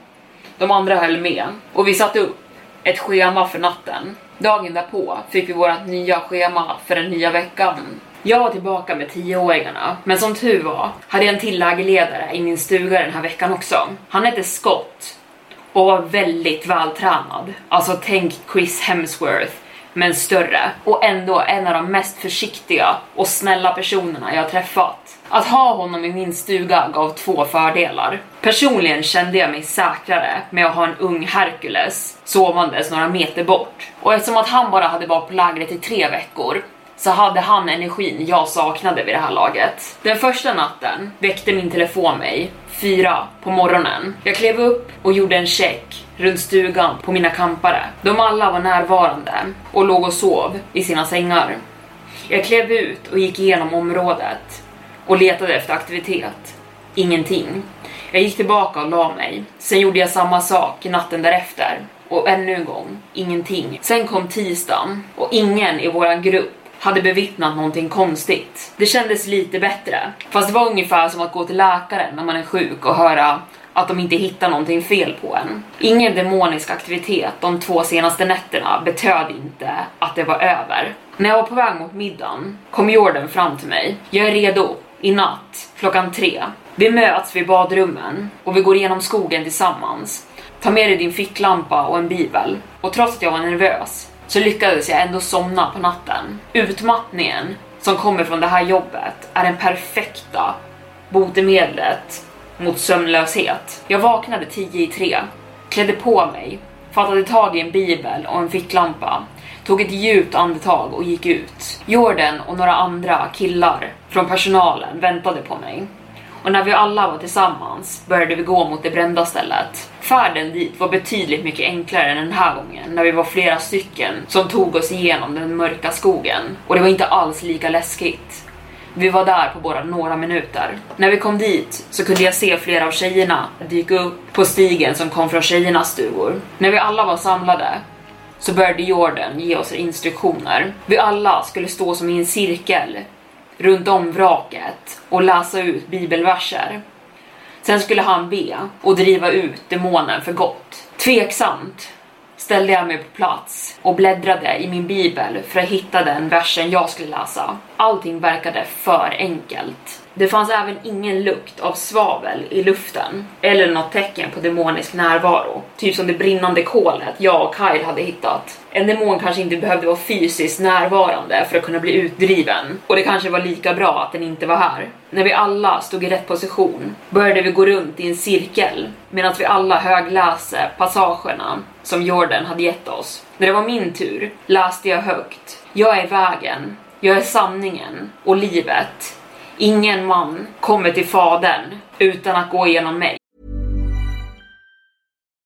De andra höll med och vi satte upp ett schema för natten. Dagen därpå fick vi vårt nya schema för den nya veckan. Jag var tillbaka med tioåringarna, men som tur var hade jag en till lägerledare i min stuga den här veckan också. Han hette Scott och var väldigt vältränad. Alltså tänk Chris Hemsworth, men större. Och ändå en av de mest försiktiga och snälla personerna jag träffat. Att ha honom i min stuga gav två fördelar. Personligen kände jag mig säkrare med att ha en ung Herkules sovandes några meter bort. Och eftersom att han bara hade varit på lägret i tre veckor så hade han energin jag saknade vid det här laget. Den första natten väckte min telefon mig, fyra på morgonen. Jag klev upp och gjorde en check runt stugan på mina kampare. De alla var närvarande och låg och sov i sina sängar. Jag klev ut och gick igenom området och letade efter aktivitet. Ingenting. Jag gick tillbaka och la mig. Sen gjorde jag samma sak natten därefter och ännu en gång, ingenting. Sen kom tisdagen och ingen i våran grupp hade bevittnat någonting konstigt. Det kändes lite bättre, fast det var ungefär som att gå till läkaren när man är sjuk och höra att de inte hittar någonting fel på en. Ingen demonisk aktivitet de två senaste nätterna betöd inte att det var över. När jag var på väg mot middagen kom Jordan fram till mig. Jag är redo. I natt, klockan tre. Vi möts vid badrummen och vi går igenom skogen tillsammans. Ta med dig din ficklampa och en bibel. Och trots att jag var nervös så lyckades jag ändå somna på natten. Utmattningen som kommer från det här jobbet är den perfekta botemedlet mot sömnlöshet. Jag vaknade tio i tre, klädde på mig, fattade tag i en bibel och en ficklampa, tog ett djupt andetag och gick ut. Jordan och några andra killar från personalen väntade på mig och när vi alla var tillsammans började vi gå mot det brända stället. Färden dit var betydligt mycket enklare än den här gången när vi var flera stycken som tog oss igenom den mörka skogen och det var inte alls lika läskigt. Vi var där på bara några minuter. När vi kom dit så kunde jag se flera av tjejerna dyka upp på stigen som kom från tjejernas stugor. När vi alla var samlade så började Jordan ge oss instruktioner. Vi alla skulle stå som i en cirkel runt om vraket och läsa ut bibelverser. Sen skulle han be och driva ut demonen för gott. Tveksamt ställde jag mig på plats och bläddrade i min bibel för att hitta den versen jag skulle läsa. Allting verkade för enkelt. Det fanns även ingen lukt av svavel i luften eller något tecken på demonisk närvaro. Typ som det brinnande kolet jag och Kyle hade hittat. En demon kanske inte behövde vara fysiskt närvarande för att kunna bli utdriven och det kanske var lika bra att den inte var här. När vi alla stod i rätt position började vi gå runt i en cirkel medan vi alla högläste passagerna som Jordan hade gett oss. När det var min tur läste jag högt. Jag är vägen, jag är sanningen och livet. Ingen man kommer till Fadern utan att gå mig.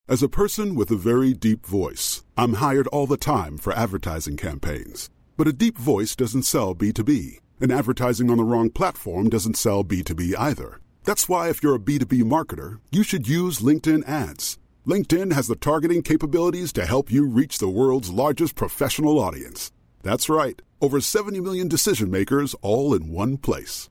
As a person with a very deep voice, I'm hired all the time for advertising campaigns. But a deep voice doesn't sell B2B, and advertising on the wrong platform doesn't sell B2B either. That's why if you're a B2B marketer, you should use LinkedIn ads. LinkedIn has the targeting capabilities to help you reach the world's largest professional audience. That's right, over 70 million decision makers all in one place.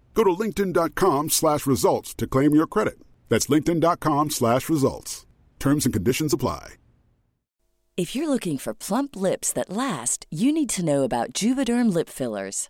Go to linkedin.com slash results to claim your credit. That's linkedin.com slash results. Terms and conditions apply. If you're looking for plump lips that last, you need to know about Juvederm lip fillers.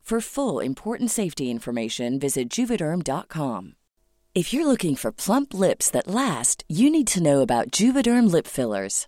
For full important safety information, visit juvederm.com. If you're looking for plump lips that last, you need to know about Juvederm lip fillers.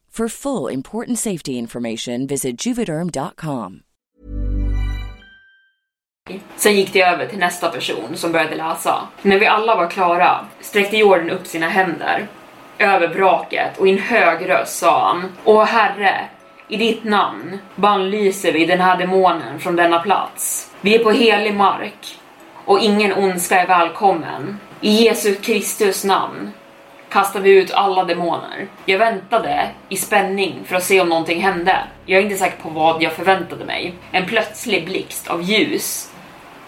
For full important safety information, visit juvederm.com. Sen gick det över till nästa person som började läsa. När vi alla var klara sträckte Jordan upp sina händer över braket och i en hög röst sa han Åh herre, i ditt namn bannlyser vi den här demonen från denna plats. Vi är på helig mark och ingen ondska är välkommen. I Jesu Kristus namn kastar vi ut alla demoner. Jag väntade i spänning för att se om någonting hände. Jag är inte säker på vad jag förväntade mig. En plötslig blixt av ljus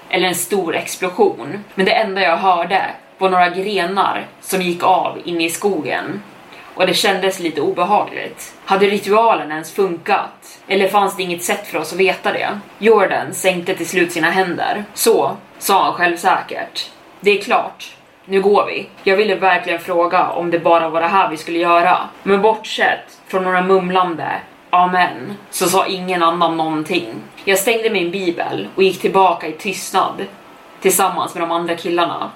eller en stor explosion. Men det enda jag hörde var några grenar som gick av inne i skogen och det kändes lite obehagligt. Hade ritualen ens funkat? Eller fanns det inget sätt för oss att veta det? Jordan sänkte till slut sina händer. Så, sa han självsäkert. Det är klart. Nu går vi. Jag ville verkligen fråga om det bara var det här vi skulle göra. Men bortsett från några mumlande Amen, så sa ingen annan någonting. Jag stängde min bibel och gick tillbaka i tystnad tillsammans med de andra killarna.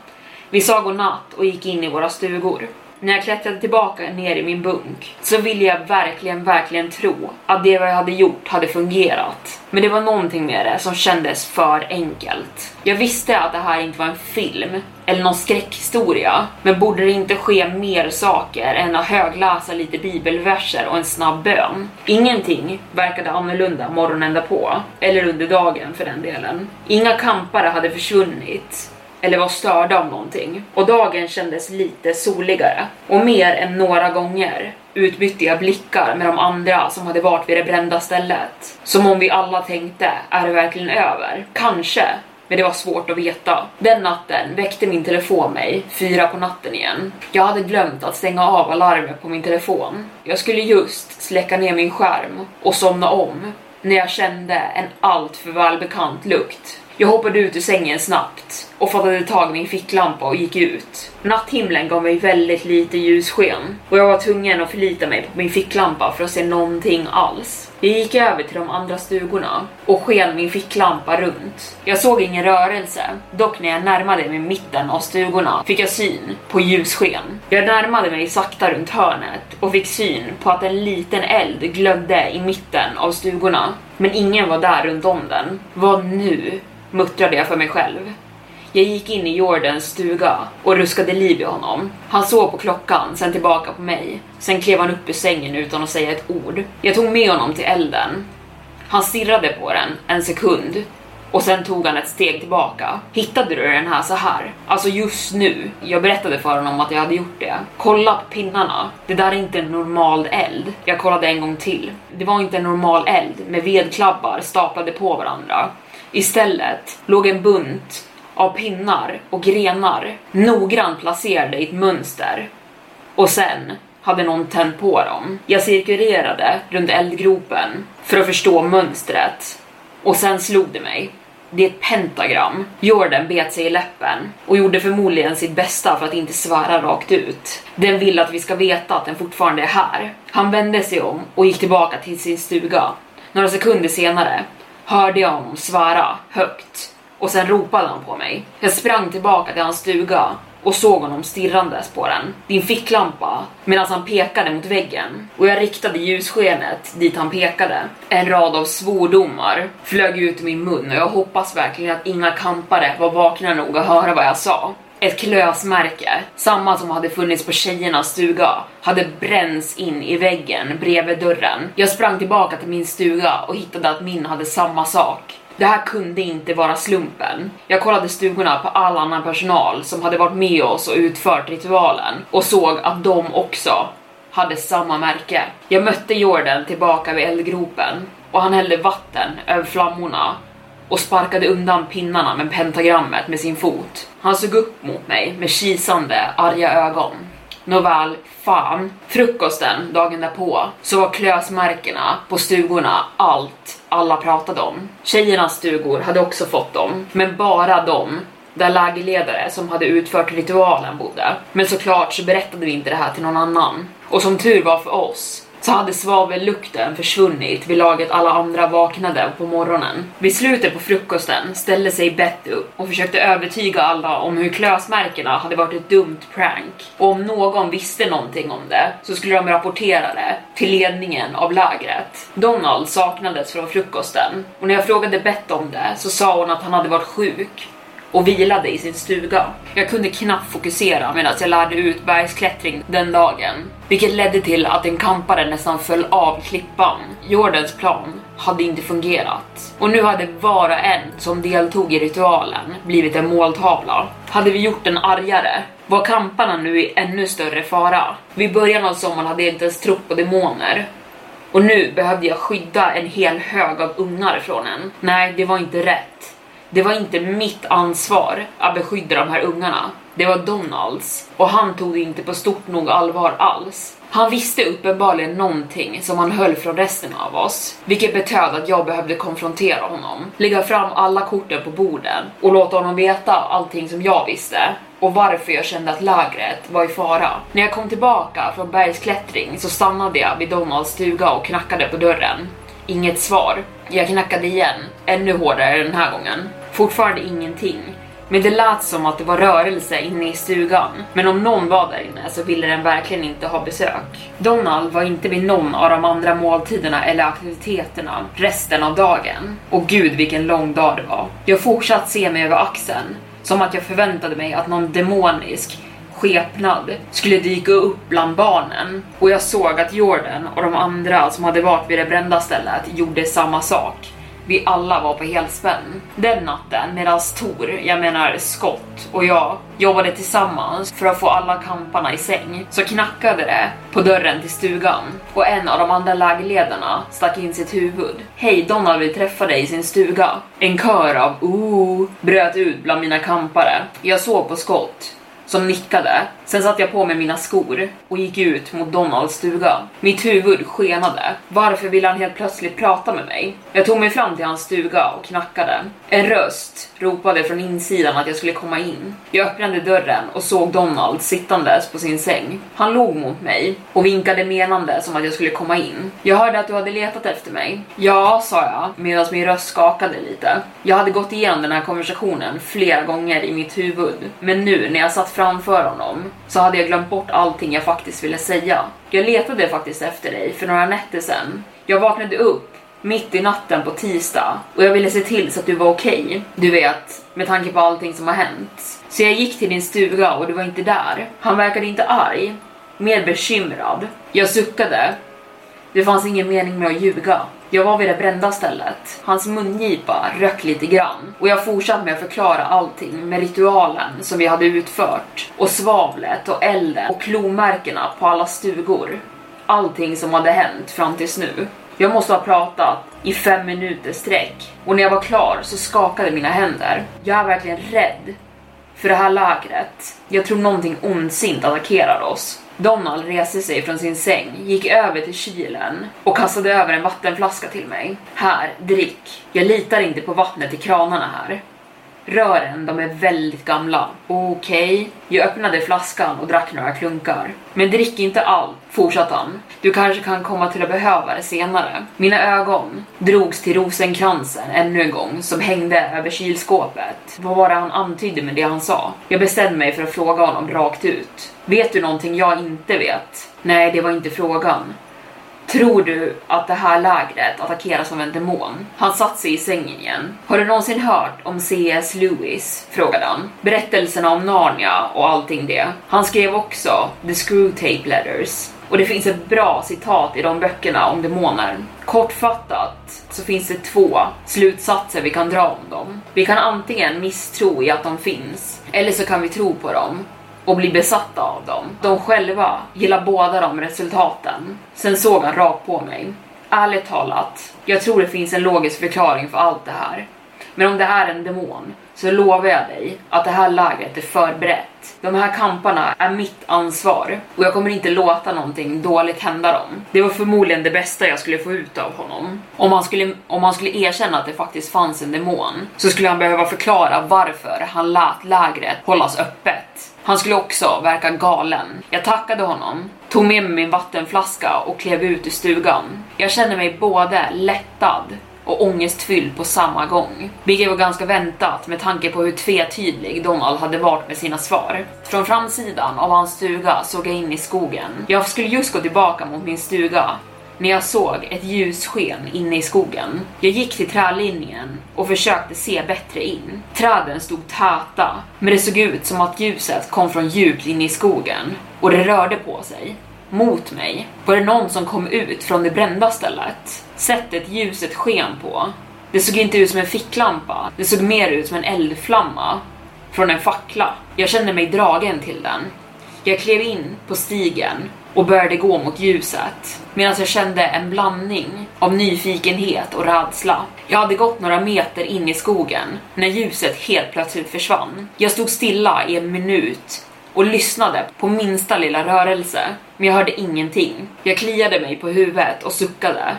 Vi sa godnatt och gick in i våra stugor. När jag klättrade tillbaka ner i min bunk så ville jag verkligen, verkligen tro att det jag hade gjort hade fungerat. Men det var någonting med det som kändes för enkelt. Jag visste att det här inte var en film eller någon skräckhistoria, men borde det inte ske mer saker än att högläsa lite bibelverser och en snabb bön? Ingenting verkade annorlunda morgonen därpå, eller under dagen för den delen. Inga kampare hade försvunnit, eller var störda av någonting. Och dagen kändes lite soligare. Och mer än några gånger utbytte jag blickar med de andra som hade varit vid det brända stället. Som om vi alla tänkte, är det verkligen över? Kanske. Men det var svårt att veta. Den natten väckte min telefon mig fyra på natten igen. Jag hade glömt att stänga av alarmet på min telefon. Jag skulle just släcka ner min skärm och somna om när jag kände en alltför välbekant lukt. Jag hoppade ut ur sängen snabbt och fattade tag i min ficklampa och gick ut. Natthimlen gav mig väldigt lite ljussken och jag var tvungen att förlita mig på min ficklampa för att se någonting alls. Jag gick över till de andra stugorna och sken min ficklampa runt. Jag såg ingen rörelse, dock när jag närmade mig mitten av stugorna fick jag syn på ljussken. Jag närmade mig sakta runt hörnet och fick syn på att en liten eld glödde i mitten av stugorna. Men ingen var där runt om den. Vad nu? Muttrade jag för mig själv. Jag gick in i Jordans stuga och ruskade liv i honom. Han såg på klockan, sen tillbaka på mig. Sen klev han upp ur sängen utan att säga ett ord. Jag tog med honom till elden. Han stirrade på den en sekund Och sen tog han ett steg tillbaka. Hittade du den här så här? Alltså just nu. Jag berättade för honom att jag hade gjort det. Kolla på pinnarna. Det där är inte en normal eld. Jag kollade en gång till. Det var inte en normal eld med vedklabbar staplade på varandra. Istället låg en bunt av pinnar och grenar noggrant placerade i ett mönster. Och sen hade någon tänt på dem. Jag cirkulerade runt eldgropen för att förstå mönstret och sen slog det mig. Det är ett pentagram. Jordan bet sig i läppen och gjorde förmodligen sitt bästa för att inte svära rakt ut. Den vill att vi ska veta att den fortfarande är här. Han vände sig om och gick tillbaka till sin stuga. Några sekunder senare hörde jag honom svära högt och sen ropade han på mig. Jag sprang tillbaka till hans stuga och såg honom stirrandes på den, din ficklampa, medan han pekade mot väggen. Och jag riktade ljusskenet dit han pekade. En rad av svordomar flög ut ur min mun och jag hoppas verkligen att inga kampare var vakna nog att höra vad jag sa. Ett klösmärke, samma som hade funnits på tjejernas stuga, hade bränts in i väggen bredvid dörren. Jag sprang tillbaka till min stuga och hittade att min hade samma sak. Det här kunde inte vara slumpen. Jag kollade stugorna på all annan personal som hade varit med oss och utfört ritualen och såg att de också hade samma märke. Jag mötte Jordan tillbaka vid eldgropen och han hällde vatten över flammorna och sparkade undan pinnarna med pentagrammet med sin fot. Han såg upp mot mig med kisande, arga ögon. Nåväl, fan. Frukosten dagen därpå så var klösmärkena på stugorna allt alla pratade om. Tjejernas stugor hade också fått dem, men bara de där lägerledare som hade utfört ritualen bodde. Men såklart så berättade vi inte det här till någon annan. Och som tur var för oss så hade svavellukten försvunnit vid laget alla andra vaknade på morgonen. Vid slutet på frukosten ställde sig Beth upp och försökte övertyga alla om hur klösmärkena hade varit ett dumt prank. Och om någon visste någonting om det så skulle de rapportera det till ledningen av lägret. Donald saknades från frukosten och när jag frågade Beth om det så sa hon att han hade varit sjuk och vilade i sin stuga. Jag kunde knappt fokusera medan jag lärde ut bergsklättring den dagen, vilket ledde till att en kampare nästan föll av klippan. Jordans plan hade inte fungerat och nu hade var och en som deltog i ritualen blivit en måltavla. Hade vi gjort den argare var kamparna nu i ännu större fara. Vid början av sommaren hade jag inte ens trott på demoner och nu behövde jag skydda en hel hög av ungar från en. Nej, det var inte rätt. Det var inte mitt ansvar att beskydda de här ungarna. Det var Donalds och han tog det inte på stort nog allvar alls. Han visste uppenbarligen någonting som han höll från resten av oss, vilket betöd att jag behövde konfrontera honom, lägga fram alla korten på borden och låta honom veta allting som jag visste och varför jag kände att lägret var i fara. När jag kom tillbaka från bergsklättring så stannade jag vid Donalds stuga och knackade på dörren. Inget svar. Jag knackade igen, ännu hårdare den här gången. Fortfarande ingenting. Men det lät som att det var rörelse inne i stugan. Men om någon var där inne så ville den verkligen inte ha besök. Donald var inte vid någon av de andra måltiderna eller aktiviteterna resten av dagen. Och gud vilken lång dag det var. Jag fortsatte se mig över axeln, som att jag förväntade mig att någon demonisk skepnad skulle dyka upp bland barnen och jag såg att Jordan och de andra som hade varit vid det brända stället gjorde samma sak vi alla var på helspänn. Den natten medan Tor, jag menar Scott och jag jobbade tillsammans för att få alla kamparna i säng så knackade det på dörren till stugan och en av de andra lägerledarna stack in sitt huvud. Hej, Donald vill träffa dig i sin stuga. En kör av ooh bröt ut bland mina kampare. Jag såg på Scott som nickade. Sen satte jag på mig mina skor och gick ut mot Donalds stuga. Mitt huvud skenade. Varför ville han helt plötsligt prata med mig? Jag tog mig fram till hans stuga och knackade. En röst ropade från insidan att jag skulle komma in. Jag öppnade dörren och såg Donald sittandes på sin säng. Han log mot mig och vinkade menande som att jag skulle komma in. Jag hörde att du hade letat efter mig. Ja, sa jag medan min röst skakade lite. Jag hade gått igenom den här konversationen flera gånger i mitt huvud, men nu när jag satt framför honom så hade jag glömt bort allting jag faktiskt ville säga. Jag letade faktiskt efter dig för några nätter sedan. Jag vaknade upp mitt i natten på tisdag och jag ville se till så att du var okej. Okay. Du vet, med tanke på allting som har hänt. Så jag gick till din stuga och du var inte där. Han verkade inte arg, mer bekymrad. Jag suckade. Det fanns ingen mening med att ljuga. Jag var vid det brända stället. Hans mungipa röck lite grann och jag fortsatte med att förklara allting med ritualen som vi hade utfört och svavlet och elden och klomärkena på alla stugor. Allting som hade hänt fram tills nu. Jag måste ha pratat i fem minuter sträck och när jag var klar så skakade mina händer. Jag är verkligen rädd för det här lägret. Jag tror någonting ondsint attackerar oss. Donald reste sig från sin säng, gick över till kylen och kastade över en vattenflaska till mig. Här, drick. Jag litar inte på vattnet i kranarna här. Rören, de är väldigt gamla. Okej. Okay. Jag öppnade flaskan och drack några klunkar. Men drick inte allt, fortsatte han. Du kanske kan komma till att behöva det senare. Mina ögon drogs till rosenkransen ännu en gång som hängde över kylskåpet. Vad var det han antydde med det han sa? Jag bestämde mig för att fråga honom rakt ut. Vet du någonting jag inte vet? Nej, det var inte frågan. Tror du att det här lägret attackeras av en demon? Han satt sig i sängen igen. Har du någonsin hört om C.S. Lewis? frågade han. Berättelserna om Narnia och allting det. Han skrev också The Screwtape Letters. Och det finns ett bra citat i de böckerna om demoner. Kortfattat så finns det två slutsatser vi kan dra om dem. Vi kan antingen misstro i att de finns, eller så kan vi tro på dem och bli besatta av dem. De själva gillar båda de resultaten. Sen såg han rakt på mig. Ärligt talat, jag tror det finns en logisk förklaring för allt det här. Men om det är en demon så lovar jag dig att det här lägret är förberett. De här kamparna är mitt ansvar och jag kommer inte låta någonting dåligt hända dem. Det var förmodligen det bästa jag skulle få ut av honom. Om han skulle, om han skulle erkänna att det faktiskt fanns en demon så skulle han behöva förklara varför han lät lägret hållas öppet. Han skulle också verka galen. Jag tackade honom, tog med mig min vattenflaska och klev ut ur stugan. Jag kände mig både lättad och ångestfylld på samma gång. Vilket var ganska väntat med tanke på hur tvetydig Donald hade varit med sina svar. Från framsidan av hans stuga såg jag in i skogen. Jag skulle just gå tillbaka mot min stuga när jag såg ett ljussken inne i skogen. Jag gick till trälinjen och försökte se bättre in. Träden stod täta, men det såg ut som att ljuset kom från djupt inne i skogen och det rörde på sig. Mot mig var det någon som kom ut från det brända stället. Sättet ljuset sken på. Det såg inte ut som en ficklampa, det såg mer ut som en eldflamma från en fackla. Jag kände mig dragen till den. Jag klev in på stigen och började gå mot ljuset medan jag kände en blandning av nyfikenhet och rädsla. Jag hade gått några meter in i skogen när ljuset helt plötsligt försvann. Jag stod stilla i en minut och lyssnade på minsta lilla rörelse, men jag hörde ingenting. Jag kliade mig på huvudet och suckade.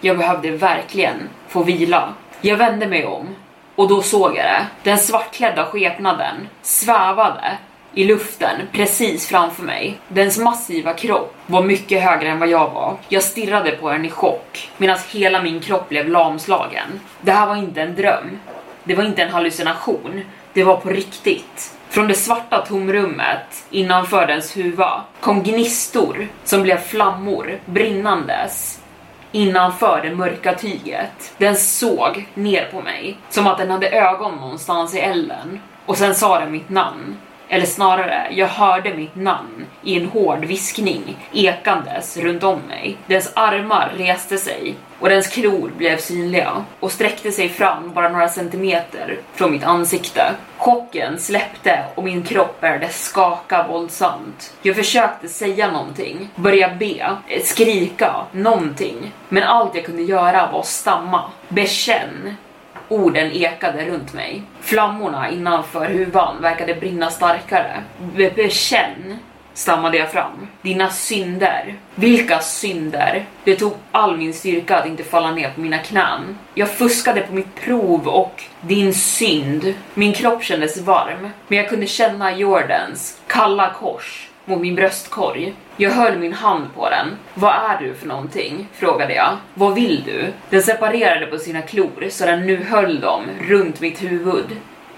Jag behövde verkligen få vila. Jag vände mig om och då såg jag det. Den svartklädda skepnaden svävade i luften precis framför mig. Dens massiva kropp var mycket högre än vad jag var. Jag stirrade på den i chock medan hela min kropp blev lamslagen. Det här var inte en dröm. Det var inte en hallucination. Det var på riktigt. Från det svarta tomrummet innanför dens huva kom gnistor som blev flammor brinnandes innanför det mörka tyget. Den såg ner på mig som att den hade ögon någonstans i elden och sen sa den mitt namn. Eller snarare, jag hörde mitt namn i en hård viskning ekandes runt om mig. Dess armar reste sig och dens klor blev synliga och sträckte sig fram bara några centimeter från mitt ansikte. Chocken släppte och min kropp började skaka våldsamt. Jag försökte säga någonting, börja be, skrika, någonting. Men allt jag kunde göra var att stamma. Bekänn Orden ekade runt mig. Flammorna innanför huvan verkade brinna starkare. Bekänn, stammade jag fram. Dina synder. Vilka synder? Det tog all min styrka att inte falla ner på mina knän. Jag fuskade på mitt prov och din synd. Min kropp kändes varm, men jag kunde känna Jordans kalla kors mot min bröstkorg. Jag höll min hand på den. Vad är du för någonting? frågade jag. Vad vill du? Den separerade på sina klor så den nu höll dem runt mitt huvud.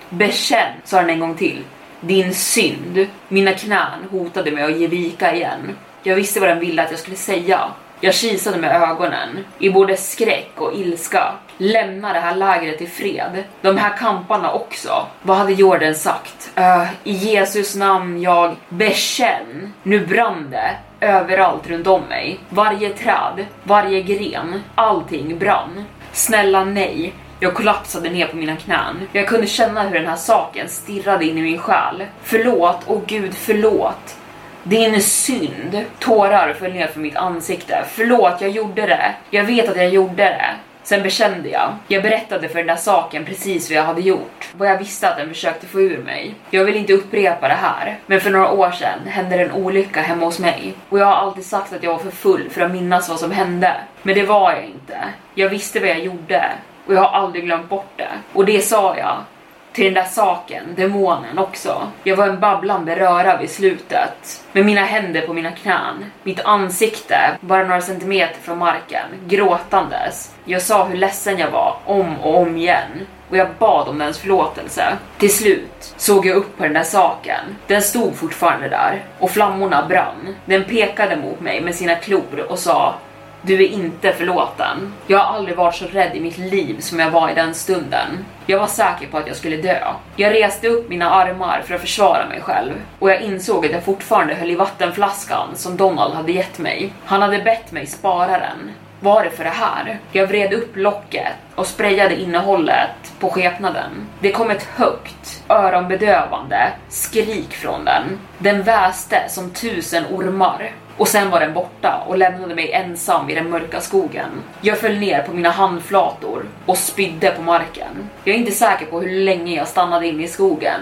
Bekänn, sa den en gång till. Din synd. Mina knän hotade mig att ge vika igen. Jag visste vad den ville att jag skulle säga. Jag kisade med ögonen, i både skräck och ilska. Lämna det här lägret i fred. De här kamparna också. Vad hade Jordan sagt? Uh, I Jesus namn jag bekänn. Nu brann det överallt runt om mig. Varje träd, varje gren, allting brann. Snälla nej. Jag kollapsade ner på mina knän. Jag kunde känna hur den här saken stirrade in i min själ. Förlåt, åh gud förlåt. Din synd. Tårar föll ner för mitt ansikte. Förlåt, jag gjorde det. Jag vet att jag gjorde det. Sen bekände jag. Jag berättade för den där saken precis vad jag hade gjort. Vad jag visste att den försökte få ur mig. Jag vill inte upprepa det här. Men för några år sedan hände det en olycka hemma hos mig. Och jag har alltid sagt att jag var för full för att minnas vad som hände. Men det var jag inte. Jag visste vad jag gjorde. Och jag har aldrig glömt bort det. Och det sa jag till den där saken, demonen också. Jag var en babblande röra vid slutet. Med mina händer på mina knän, mitt ansikte bara några centimeter från marken, gråtandes. Jag sa hur ledsen jag var, om och om igen. Och jag bad om dens förlåtelse. Till slut såg jag upp på den där saken. Den stod fortfarande där och flammorna brann. Den pekade mot mig med sina klor och sa du är inte förlåten. Jag har aldrig varit så rädd i mitt liv som jag var i den stunden. Jag var säker på att jag skulle dö. Jag reste upp mina armar för att försvara mig själv och jag insåg att jag fortfarande höll i vattenflaskan som Donald hade gett mig. Han hade bett mig spara den. Var det för det här? Jag vred upp locket och sprayade innehållet på skepnaden. Det kom ett högt, öronbedövande skrik från den. Den väste som tusen ormar och sen var den borta och lämnade mig ensam i den mörka skogen. Jag föll ner på mina handflator och spydde på marken. Jag är inte säker på hur länge jag stannade inne i skogen,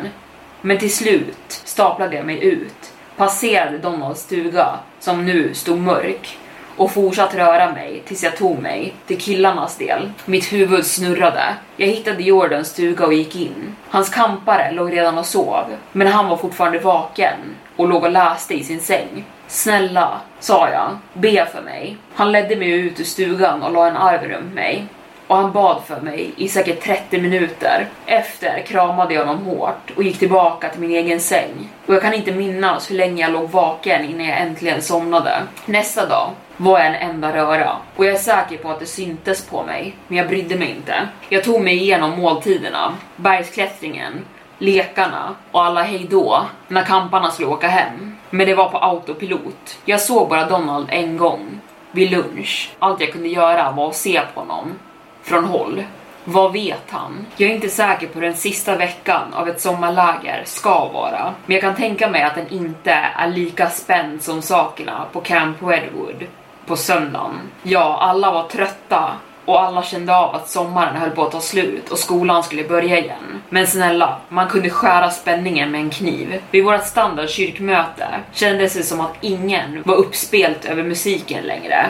men till slut staplade jag mig ut, passerade Donalds stuga som nu stod mörk och fortsatt röra mig tills jag tog mig till killarnas del. Mitt huvud snurrade. Jag hittade Jordans stuga och gick in. Hans kampare låg redan och sov, men han var fortfarande vaken och låg och läste i sin säng. Snälla, sa jag, be för mig. Han ledde mig ut ur stugan och la en arm runt mig och han bad för mig i säkert 30 minuter. Efter kramade jag honom hårt och gick tillbaka till min egen säng. Och jag kan inte minnas hur länge jag låg vaken innan jag äntligen somnade. Nästa dag var jag en enda röra och jag är säker på att det syntes på mig, men jag brydde mig inte. Jag tog mig igenom måltiderna, bergsklättringen, lekarna och alla hejdå när kamparna skulle åka hem. Men det var på autopilot. Jag såg bara Donald en gång, vid lunch. Allt jag kunde göra var att se på honom från håll. Vad vet han? Jag är inte säker på hur den sista veckan av ett sommarläger ska vara, men jag kan tänka mig att den inte är lika spänd som sakerna på Camp Redwood på söndagen. Ja, alla var trötta och alla kände av att sommaren höll på att ta slut och skolan skulle börja igen. Men snälla, man kunde skära spänningen med en kniv. Vid vårt standard kyrkmöte kändes det som att ingen var uppspelt över musiken längre.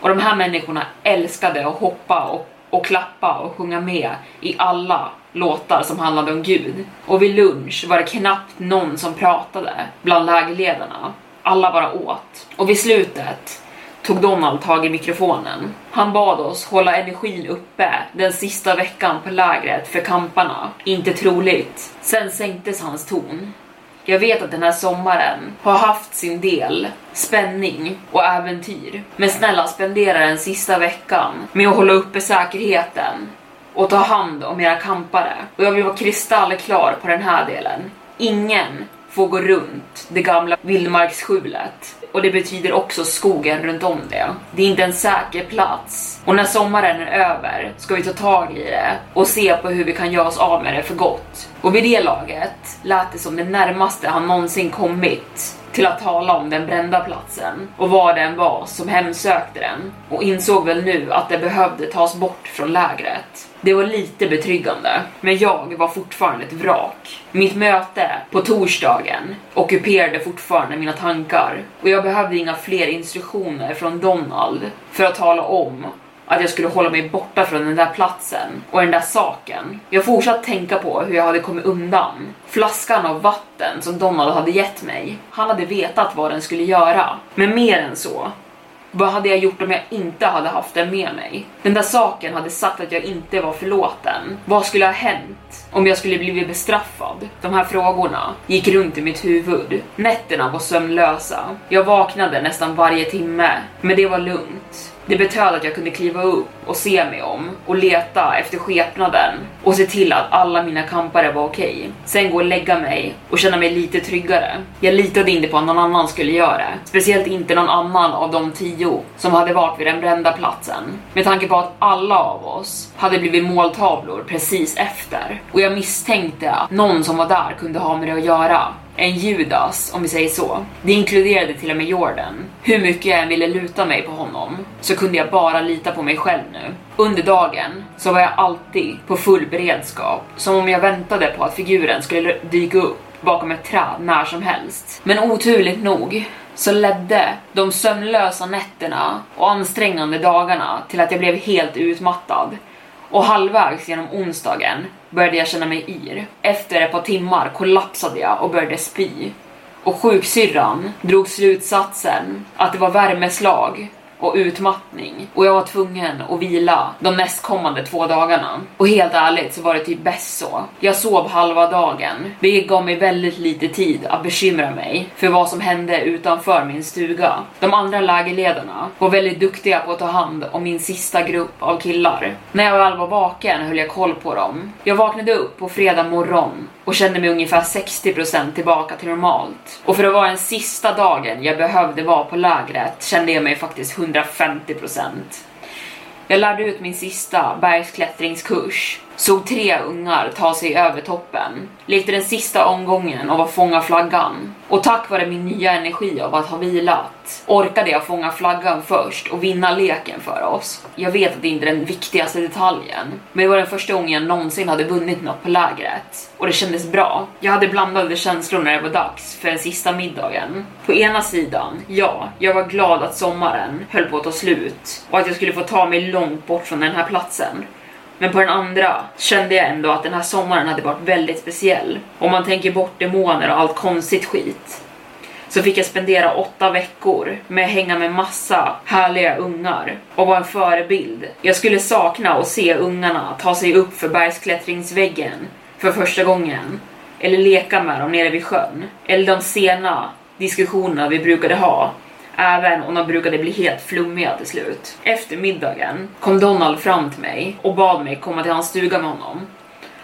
Och de här människorna älskade att hoppa och, och klappa och sjunga med i alla låtar som handlade om Gud. Och vid lunch var det knappt någon som pratade bland lägerledarna. Alla bara åt. Och vid slutet tog Donald tag i mikrofonen. Han bad oss hålla energin uppe den sista veckan på lägret för kamparna. Inte troligt. Sen sänktes hans ton. Jag vet att den här sommaren har haft sin del spänning och äventyr. Men snälla spendera den sista veckan med att hålla uppe säkerheten och ta hand om era kampare. Och jag vill vara kristallklar på den här delen. Ingen får gå runt det gamla vildmarksskjulet och det betyder också skogen runt om det. Det är inte en säker plats. Och när sommaren är över ska vi ta tag i det och se på hur vi kan göra oss av med det för gott. Och vid det laget lät det som det närmaste han någonsin kommit till att tala om den brända platsen och vad den var som hemsökte den och insåg väl nu att det behövde tas bort från lägret. Det var lite betryggande, men jag var fortfarande ett vrak. Mitt möte på torsdagen ockuperade fortfarande mina tankar och jag behövde inga fler instruktioner från Donald för att tala om att jag skulle hålla mig borta från den där platsen och den där saken. Jag fortsatte tänka på hur jag hade kommit undan. Flaskan av vatten som Donald hade gett mig. Han hade vetat vad den skulle göra. Men mer än så vad hade jag gjort om jag inte hade haft den med mig? Den där saken hade sagt att jag inte var förlåten. Vad skulle ha hänt om jag skulle blivit bestraffad? De här frågorna gick runt i mitt huvud. Nätterna var sömnlösa. Jag vaknade nästan varje timme, men det var lugnt. Det betöd att jag kunde kliva upp och se mig om och leta efter skepnaden och se till att alla mina kampare var okej. Okay. Sen gå och lägga mig och känna mig lite tryggare. Jag litade inte på att någon annan skulle göra det. Speciellt inte någon annan av de tio som hade varit vid den brända platsen. Med tanke på att alla av oss hade blivit måltavlor precis efter. Och jag misstänkte att någon som var där kunde ha med det att göra en Judas, om vi säger så. Det inkluderade till och med Jordan. Hur mycket jag än ville luta mig på honom så kunde jag bara lita på mig själv nu. Under dagen så var jag alltid på full beredskap, som om jag väntade på att figuren skulle dyka upp bakom ett träd när som helst. Men oturligt nog så ledde de sömnlösa nätterna och ansträngande dagarna till att jag blev helt utmattad och halvvägs genom onsdagen började jag känna mig yr. Efter ett par timmar kollapsade jag och började spy. Och sjuksyrran drog slutsatsen att det var värmeslag och utmattning och jag var tvungen att vila de nästkommande två dagarna. Och helt ärligt så var det typ bäst så. Jag sov halva dagen, vilket gav mig väldigt lite tid att bekymra mig för vad som hände utanför min stuga. De andra lägerledarna var väldigt duktiga på att ta hand om min sista grupp av killar. När jag väl var vaken höll jag koll på dem. Jag vaknade upp på fredag morgon och kände mig ungefär 60% tillbaka till normalt. Och för att vara den sista dagen jag behövde vara på lägret kände jag mig faktiskt 150%. Jag lärde ut min sista bergsklättringskurs såg tre ungar ta sig över toppen, lekte den sista omgången av att fånga flaggan. Och tack vare min nya energi av att ha vilat orkade jag fånga flaggan först och vinna leken för oss. Jag vet att det inte är den viktigaste detaljen, men det var den första gången jag någonsin hade vunnit något på lägret. Och det kändes bra. Jag hade blandade känslor när det var dags för den sista middagen. På ena sidan, ja, jag var glad att sommaren höll på att ta slut och att jag skulle få ta mig långt bort från den här platsen. Men på den andra kände jag ändå att den här sommaren hade varit väldigt speciell. Om man tänker bort demoner och allt konstigt skit. Så fick jag spendera åtta veckor med att hänga med massa härliga ungar och vara en förebild. Jag skulle sakna att se ungarna ta sig upp för bergsklättringsväggen för första gången. Eller leka med dem nere vid sjön. Eller de sena diskussionerna vi brukade ha även om de brukade bli helt flummiga till slut. Efter middagen kom Donald fram till mig och bad mig komma till hans stuga med honom.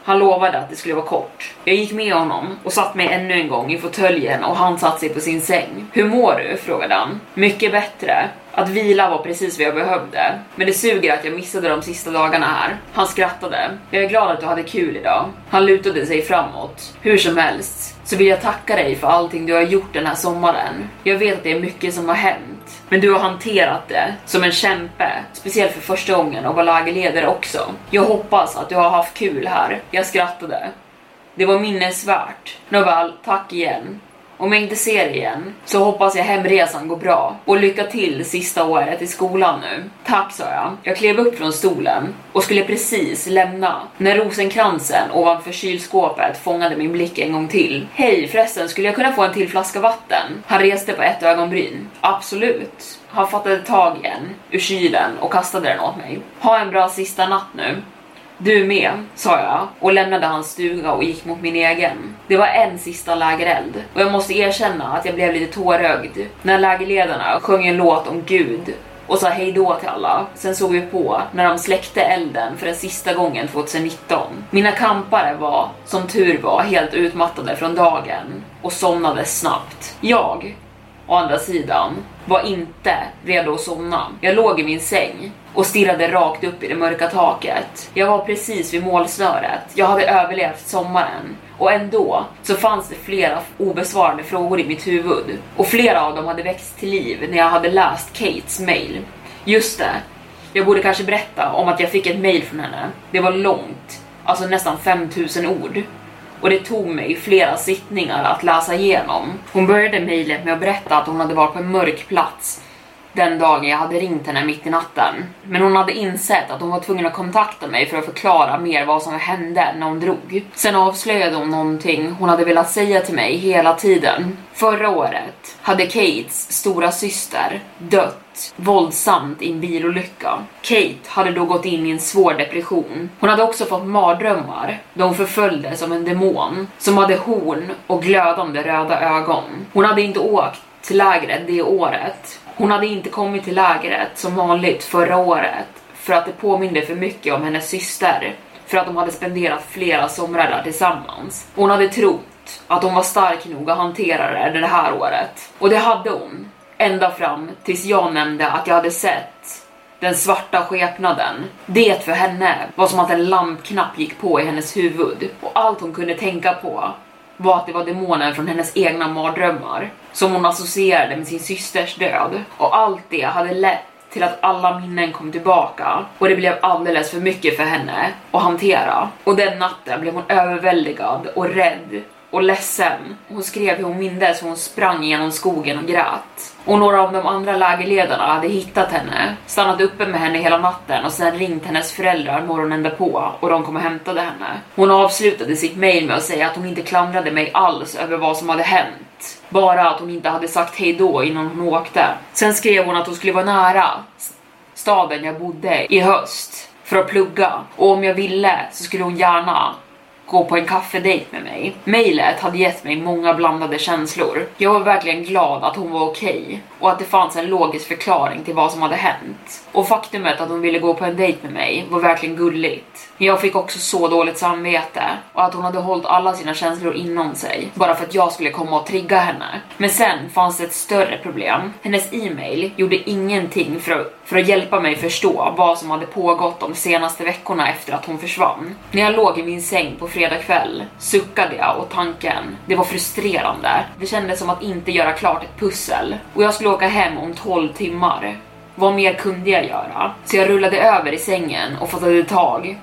Han lovade att det skulle vara kort. Jag gick med honom och satt mig ännu en gång i fåtöljen och han satt sig på sin säng. Hur mår du? frågade han. Mycket bättre. Att vila var precis vad jag behövde. Men det suger att jag missade de sista dagarna här. Han skrattade. Jag är glad att du hade kul idag. Han lutade sig framåt. Hur som helst så vill jag tacka dig för allting du har gjort den här sommaren. Jag vet att det är mycket som har hänt, men du har hanterat det som en kämpe, speciellt för första gången och var lägerledare också. Jag hoppas att du har haft kul här. Jag skrattade. Det var minnesvärt. Nåväl, tack igen. Om jag inte ser dig igen så hoppas jag hemresan går bra och lycka till sista året i skolan nu. Tack sa jag. Jag klev upp från stolen och skulle precis lämna när rosenkransen ovanför kylskåpet fångade min blick en gång till. Hej förresten, skulle jag kunna få en till flaska vatten? Han reste på ett ögonbryn. Absolut. Han fattade tag i en ur kylen och kastade den åt mig. Ha en bra sista natt nu. Du med, sa jag och lämnade hans stuga och gick mot min egen. Det var en sista lägereld och jag måste erkänna att jag blev lite tårögd när lägerledarna sjöng en låt om Gud och sa hejdå till alla. Sen såg vi på när de släckte elden för den sista gången 2019. Mina kampare var, som tur var, helt utmattade från dagen och somnade snabbt. Jag, å andra sidan, var inte redo att somna. Jag låg i min säng och stirrade rakt upp i det mörka taket. Jag var precis vid målsnöret. Jag hade överlevt sommaren. Och ändå så fanns det flera obesvarade frågor i mitt huvud. Och flera av dem hade växt till liv när jag hade läst Kates mail. Just det, jag borde kanske berätta om att jag fick ett mail från henne. Det var långt, alltså nästan 5000 ord. Och det tog mig flera sittningar att läsa igenom. Hon började mejlet med att berätta att hon hade varit på en mörk plats den dagen jag hade ringt henne mitt i natten. Men hon hade insett att hon var tvungen att kontakta mig för att förklara mer vad som hände när hon drog. Sen avslöjade hon någonting hon hade velat säga till mig hela tiden. Förra året hade Kates stora syster dött våldsamt i en bilolycka. Kate hade då gått in i en svår depression. Hon hade också fått mardrömmar då hon förföljdes av en demon som hade horn och glödande röda ögon. Hon hade inte åkt till lägret det året. Hon hade inte kommit till lägret som vanligt förra året för att det påminde för mycket om hennes syster för att de hade spenderat flera somrar där tillsammans. Hon hade trott att hon var stark nog att hantera det det här året. Och det hade hon. Ända fram tills jag nämnde att jag hade sett den svarta skepnaden. Det för henne var som att en lampknapp gick på i hennes huvud och allt hon kunde tänka på var att det var demonen från hennes egna mardrömmar som hon associerade med sin systers död och allt det hade lett till att alla minnen kom tillbaka och det blev alldeles för mycket för henne att hantera. Och den natten blev hon överväldigad och rädd och ledsen. Hon skrev hur hon mindes hur hon sprang genom skogen och grät. Och några av de andra lägerledarna hade hittat henne, stannat uppe med henne hela natten och sen ringt hennes föräldrar morgonen därpå och de kom och hämtade henne. Hon avslutade sitt mail med att säga att hon inte klandrade mig alls över vad som hade hänt. Bara att hon inte hade sagt hej då innan hon åkte. Sen skrev hon att hon skulle vara nära staden jag bodde i höst för att plugga och om jag ville så skulle hon gärna gå på en kaffedejt med mig. Mailet hade gett mig många blandade känslor. Jag var verkligen glad att hon var okej okay, och att det fanns en logisk förklaring till vad som hade hänt. Och faktumet att hon ville gå på en dejt med mig var verkligen gulligt. Men jag fick också så dåligt samvete och att hon hade hållit alla sina känslor inom sig bara för att jag skulle komma och trigga henne. Men sen fanns det ett större problem. Hennes e-mail gjorde ingenting för att, för att hjälpa mig förstå vad som hade pågått de senaste veckorna efter att hon försvann. När jag låg i min säng på fredag kväll suckade jag åt tanken. Det var frustrerande. Det kändes som att inte göra klart ett pussel och jag skulle åka hem om 12 timmar. Vad mer kunde jag göra? Så jag rullade över i sängen och fattade tag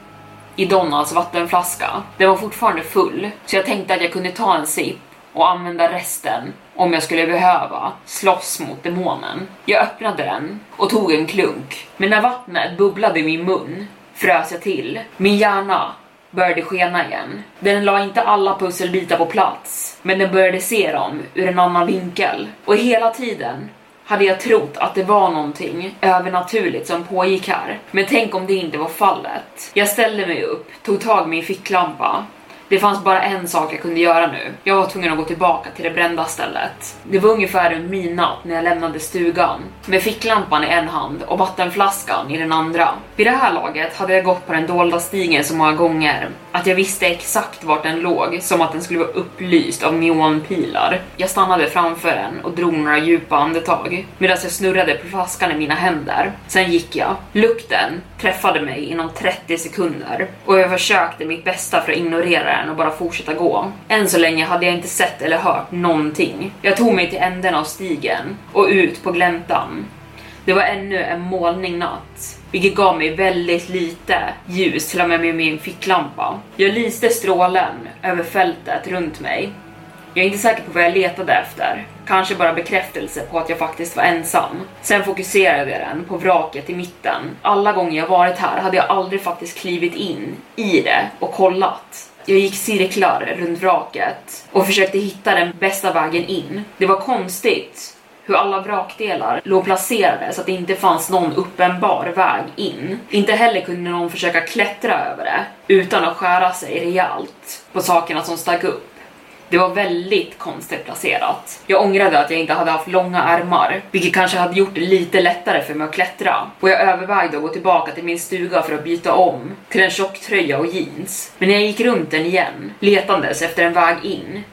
i Donalds vattenflaska. Den var fortfarande full, så jag tänkte att jag kunde ta en sipp och använda resten om jag skulle behöva slåss mot demonen. Jag öppnade den och tog en klunk, men när vattnet bubblade i min mun frös jag till. Min hjärna började skena igen. Den la inte alla pusselbitar på plats, men den började se dem ur en annan vinkel. Och hela tiden hade jag trott att det var någonting övernaturligt som pågick här. Men tänk om det inte var fallet. Jag ställde mig upp, tog tag i min ficklampa det fanns bara en sak jag kunde göra nu. Jag var tvungen att gå tillbaka till det brända stället. Det var ungefär runt midnatt när jag lämnade stugan med ficklampan i en hand och vattenflaskan i den andra. Vid det här laget hade jag gått på den dolda stigen så många gånger att jag visste exakt vart den låg, som att den skulle vara upplyst av neonpilar. Jag stannade framför den och drog några djupa andetag medan jag snurrade på flaskan i mina händer. Sen gick jag. Lukten träffade mig inom 30 sekunder och jag försökte mitt bästa för att ignorera den och bara fortsätta gå. Än så länge hade jag inte sett eller hört någonting. Jag tog mig till änden av stigen och ut på gläntan. Det var ännu en molnig natt, vilket gav mig väldigt lite ljus till och med med min ficklampa. Jag lyste strålen över fältet runt mig. Jag är inte säker på vad jag letade efter, kanske bara bekräftelse på att jag faktiskt var ensam. Sen fokuserade jag den på vraket i mitten. Alla gånger jag varit här hade jag aldrig faktiskt klivit in i det och kollat. Jag gick cirklar runt vraket och försökte hitta den bästa vägen in. Det var konstigt hur alla vrakdelar låg placerade så att det inte fanns någon uppenbar väg in. Inte heller kunde någon försöka klättra över det utan att skära sig rejält på sakerna som stack upp. Det var väldigt konstigt placerat. Jag ångrade att jag inte hade haft långa ärmar, vilket kanske hade gjort det lite lättare för mig att klättra. Och jag övervägde att gå tillbaka till min stuga för att byta om till en tjocktröja och jeans. Men när jag gick runt den igen, letandes efter en väg in,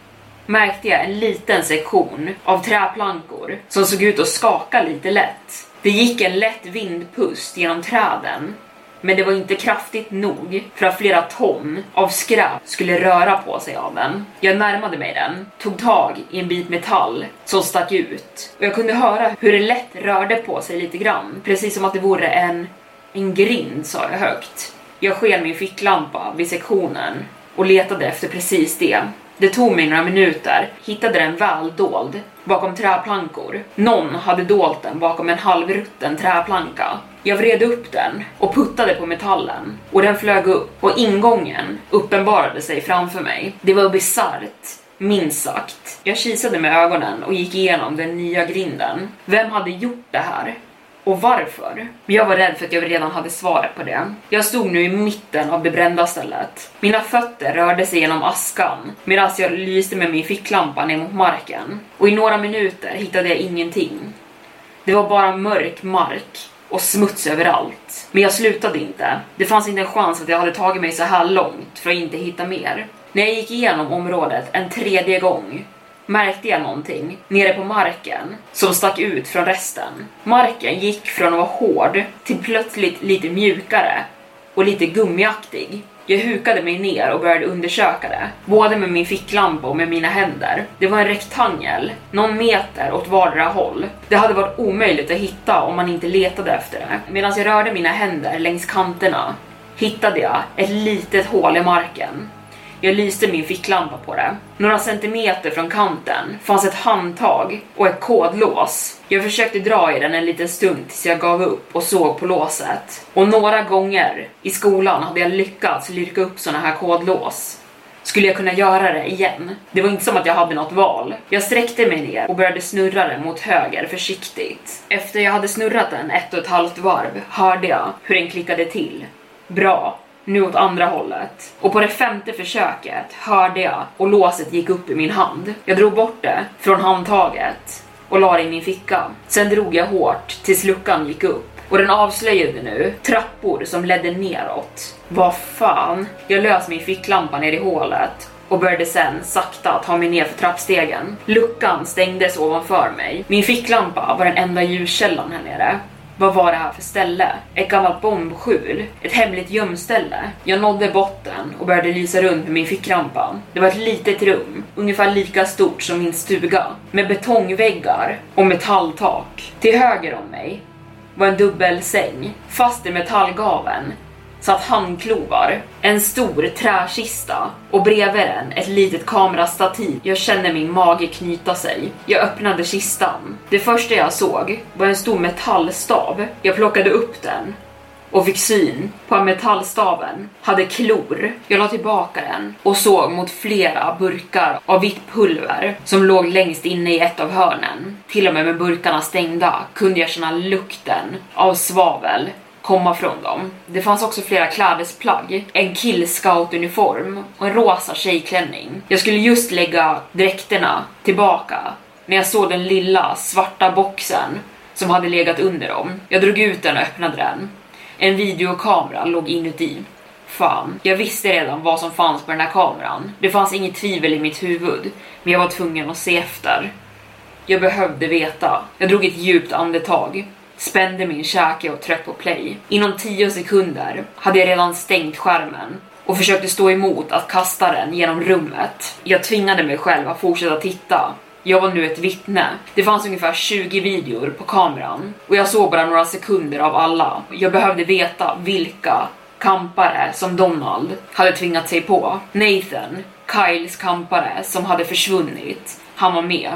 märkte jag en liten sektion av träplankor som såg ut att skaka lite lätt. Det gick en lätt vindpust genom träden men det var inte kraftigt nog för att flera ton av skräp skulle röra på sig av den. Jag närmade mig den, tog tag i en bit metall som stack ut och jag kunde höra hur det lätt rörde på sig lite grann, precis som att det vore en, en grind sa jag högt. Jag sken min ficklampa vid sektionen och letade efter precis det. Det tog mig några minuter, hittade den väl dold bakom träplankor. Någon hade dolt den bakom en halvrutten träplanka. Jag vred upp den och puttade på metallen och den flög upp och ingången uppenbarade sig framför mig. Det var bisarrt, minst sagt. Jag kisade med ögonen och gick igenom den nya grinden. Vem hade gjort det här? Och varför? Jag var rädd för att jag redan hade svaret på det. Jag stod nu i mitten av det brända stället. Mina fötter rörde sig genom askan medan jag lyste med min ficklampa ner mot marken. Och i några minuter hittade jag ingenting. Det var bara mörk mark och smuts överallt. Men jag slutade inte. Det fanns inte en chans att jag hade tagit mig så här långt för att inte hitta mer. När jag gick igenom området en tredje gång märkte jag någonting nere på marken som stack ut från resten. Marken gick från att vara hård till plötsligt lite mjukare och lite gummiaktig. Jag hukade mig ner och började undersöka det, både med min ficklampa och med mina händer. Det var en rektangel, någon meter åt vardera håll. Det hade varit omöjligt att hitta om man inte letade efter det. Medan jag rörde mina händer längs kanterna hittade jag ett litet hål i marken jag lyste min ficklampa på det. Några centimeter från kanten fanns ett handtag och ett kodlås. Jag försökte dra i den en liten stund tills jag gav upp och såg på låset. Och några gånger i skolan hade jag lyckats lirka upp såna här kodlås. Skulle jag kunna göra det igen? Det var inte som att jag hade något val. Jag sträckte mig ner och började snurra den mot höger försiktigt. Efter jag hade snurrat den ett och ett halvt varv hörde jag hur den klickade till. Bra, nu åt andra hållet. Och på det femte försöket hörde jag och låset gick upp i min hand. Jag drog bort det från handtaget och la det i min ficka. Sen drog jag hårt tills luckan gick upp och den avslöjade nu trappor som ledde neråt. Vad fan? Jag lös min ficklampa ner i hålet och började sen sakta ta mig ner för trappstegen. Luckan stängdes ovanför mig. Min ficklampa var den enda ljuskällan här nere vad var det här för ställe? Ett gammalt bombskjul? Ett hemligt gömställe? Jag nådde botten och började lysa runt med min ficklampa. Det var ett litet rum, ungefär lika stort som min stuga, med betongväggar och metalltak. Till höger om mig var en dubbelsäng, fast i metallgaven satt handklovar, en stor träkista och bredvid den ett litet kamerastativ. Jag känner min mage knyta sig. Jag öppnade kistan. Det första jag såg var en stor metallstav. Jag plockade upp den och fick syn på att metallstaven hade klor. Jag la tillbaka den och såg mot flera burkar av vitt pulver som låg längst inne i ett av hörnen. Till och med med burkarna stängda kunde jag känna lukten av svavel komma från dem. Det fanns också flera klädesplagg, en killscoutuniform och en rosa tjejklänning. Jag skulle just lägga dräkterna tillbaka när jag såg den lilla svarta boxen som hade legat under dem. Jag drog ut den och öppnade den. En videokamera låg inuti. Fan, jag visste redan vad som fanns på den här kameran. Det fanns inget tvivel i mitt huvud, men jag var tvungen att se efter. Jag behövde veta. Jag drog ett djupt andetag spände min käke och tryckte på play. Inom 10 sekunder hade jag redan stängt skärmen och försökte stå emot att kasta den genom rummet. Jag tvingade mig själv att fortsätta titta. Jag var nu ett vittne. Det fanns ungefär 20 videor på kameran och jag såg bara några sekunder av alla. Jag behövde veta vilka kampare som Donald hade tvingat sig på. Nathan, Kyles kampare som hade försvunnit, han var med.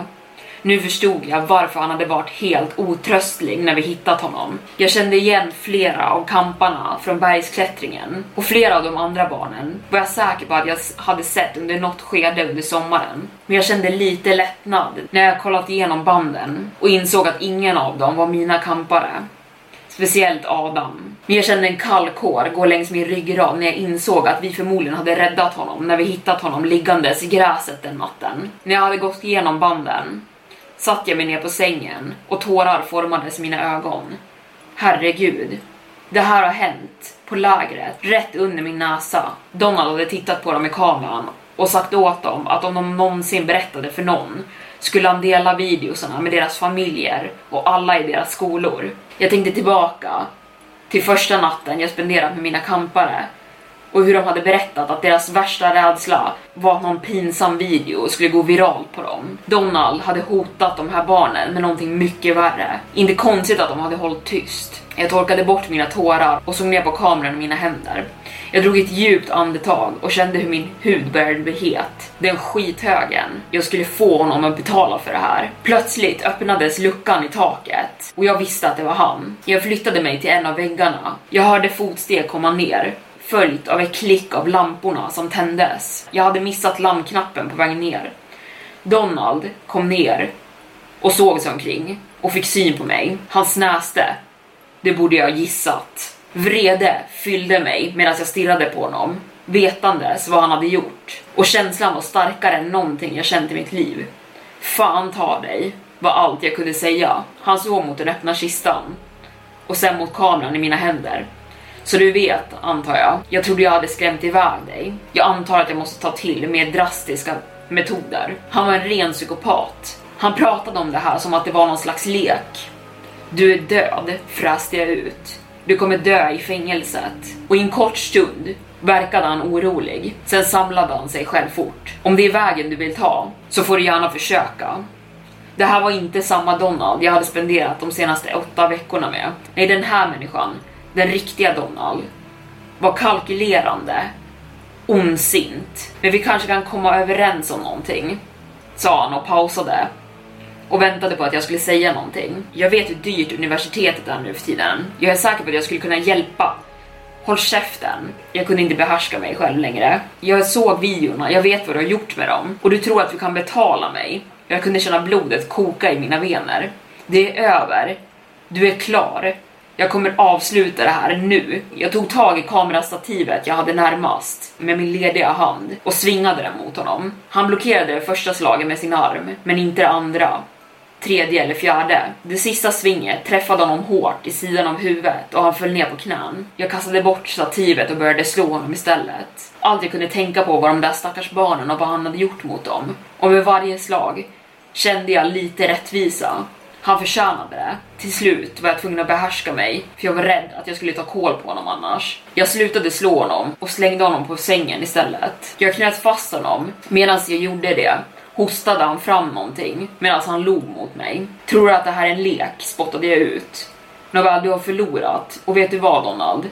Nu förstod jag varför han hade varit helt otröstlig när vi hittat honom. Jag kände igen flera av kamparna från bergsklättringen och flera av de andra barnen var jag säker på att jag hade sett under något skede under sommaren. Men jag kände lite lättnad när jag kollat igenom banden och insåg att ingen av dem var mina kampare. Speciellt Adam. Men jag kände en kall kår gå längs min ryggrad när jag insåg att vi förmodligen hade räddat honom när vi hittat honom liggandes i gräset den natten. När jag hade gått igenom banden satt jag mig ner på sängen och tårar formades i mina ögon. Herregud, det här har hänt på lägret, rätt under min näsa. Donald hade tittat på dem i kameran och sagt åt dem att om de någonsin berättade för någon skulle han dela videosarna med deras familjer och alla i deras skolor. Jag tänkte tillbaka till första natten jag spenderat med mina kampare och hur de hade berättat att deras värsta rädsla var att någon pinsam video skulle gå viralt på dem. Donald hade hotat de här barnen med någonting mycket värre. Inte konstigt att de hade hållit tyst. Jag torkade bort mina tårar och såg ner på kameran i mina händer. Jag drog ett djupt andetag och kände hur min hud började bli het. Den skithögen. Jag skulle få honom att betala för det här. Plötsligt öppnades luckan i taket och jag visste att det var han. Jag flyttade mig till en av väggarna. Jag hörde fotsteg komma ner följt av ett klick av lamporna som tändes. Jag hade missat larmknappen på vägen ner. Donald kom ner och såg sig omkring och fick syn på mig. Han snäste. Det borde jag gissat. Vrede fyllde mig medan jag stirrade på honom, vetandes vad han hade gjort. Och känslan var starkare än någonting jag känt i mitt liv. Fan ta dig, var allt jag kunde säga. Han såg mot den öppna kistan och sen mot kameran i mina händer. Så du vet, antar jag. Jag trodde jag hade skrämt iväg dig. Jag antar att jag måste ta till mer drastiska metoder. Han var en ren psykopat. Han pratade om det här som att det var någon slags lek. Du är död, fräste jag ut. Du kommer dö i fängelset. Och i en kort stund verkade han orolig. Sen samlade han sig själv fort. Om det är vägen du vill ta, så får du gärna försöka. Det här var inte samma Donald jag hade spenderat de senaste åtta veckorna med. Nej, den här människan, den riktiga Donald, var kalkylerande, ondsint. Men vi kanske kan komma överens om någonting, sa han och pausade och väntade på att jag skulle säga någonting. Jag vet hur dyrt universitetet är nu för tiden. Jag är säker på att jag skulle kunna hjälpa. Håll käften. Jag kunde inte behärska mig själv längre. Jag såg videorna, jag vet vad du har gjort med dem. Och du tror att du kan betala mig. Jag kunde känna blodet koka i mina vener. Det är över. Du är klar. Jag kommer avsluta det här nu. Jag tog tag i kamerastativet jag hade närmast med min lediga hand och svingade den mot honom. Han blockerade det första slaget med sin arm, men inte det andra tredje eller fjärde. Det sista svinget träffade honom hårt i sidan av huvudet och han föll ner på knän. Jag kastade bort stativet och började slå honom istället. Allt jag kunde tänka på var de där stackars barnen och vad han hade gjort mot dem. Och med varje slag kände jag lite rättvisa. Han förtjänade det. Till slut var jag tvungen att behärska mig, för jag var rädd att jag skulle ta koll på honom annars. Jag slutade slå honom och slängde honom på sängen istället. Jag knöt fast honom medan jag gjorde det hostade han fram någonting medan han log mot mig. Tror du att det här är en lek? spottade jag ut. Nåväl, du har förlorat. Och vet du vad Donald?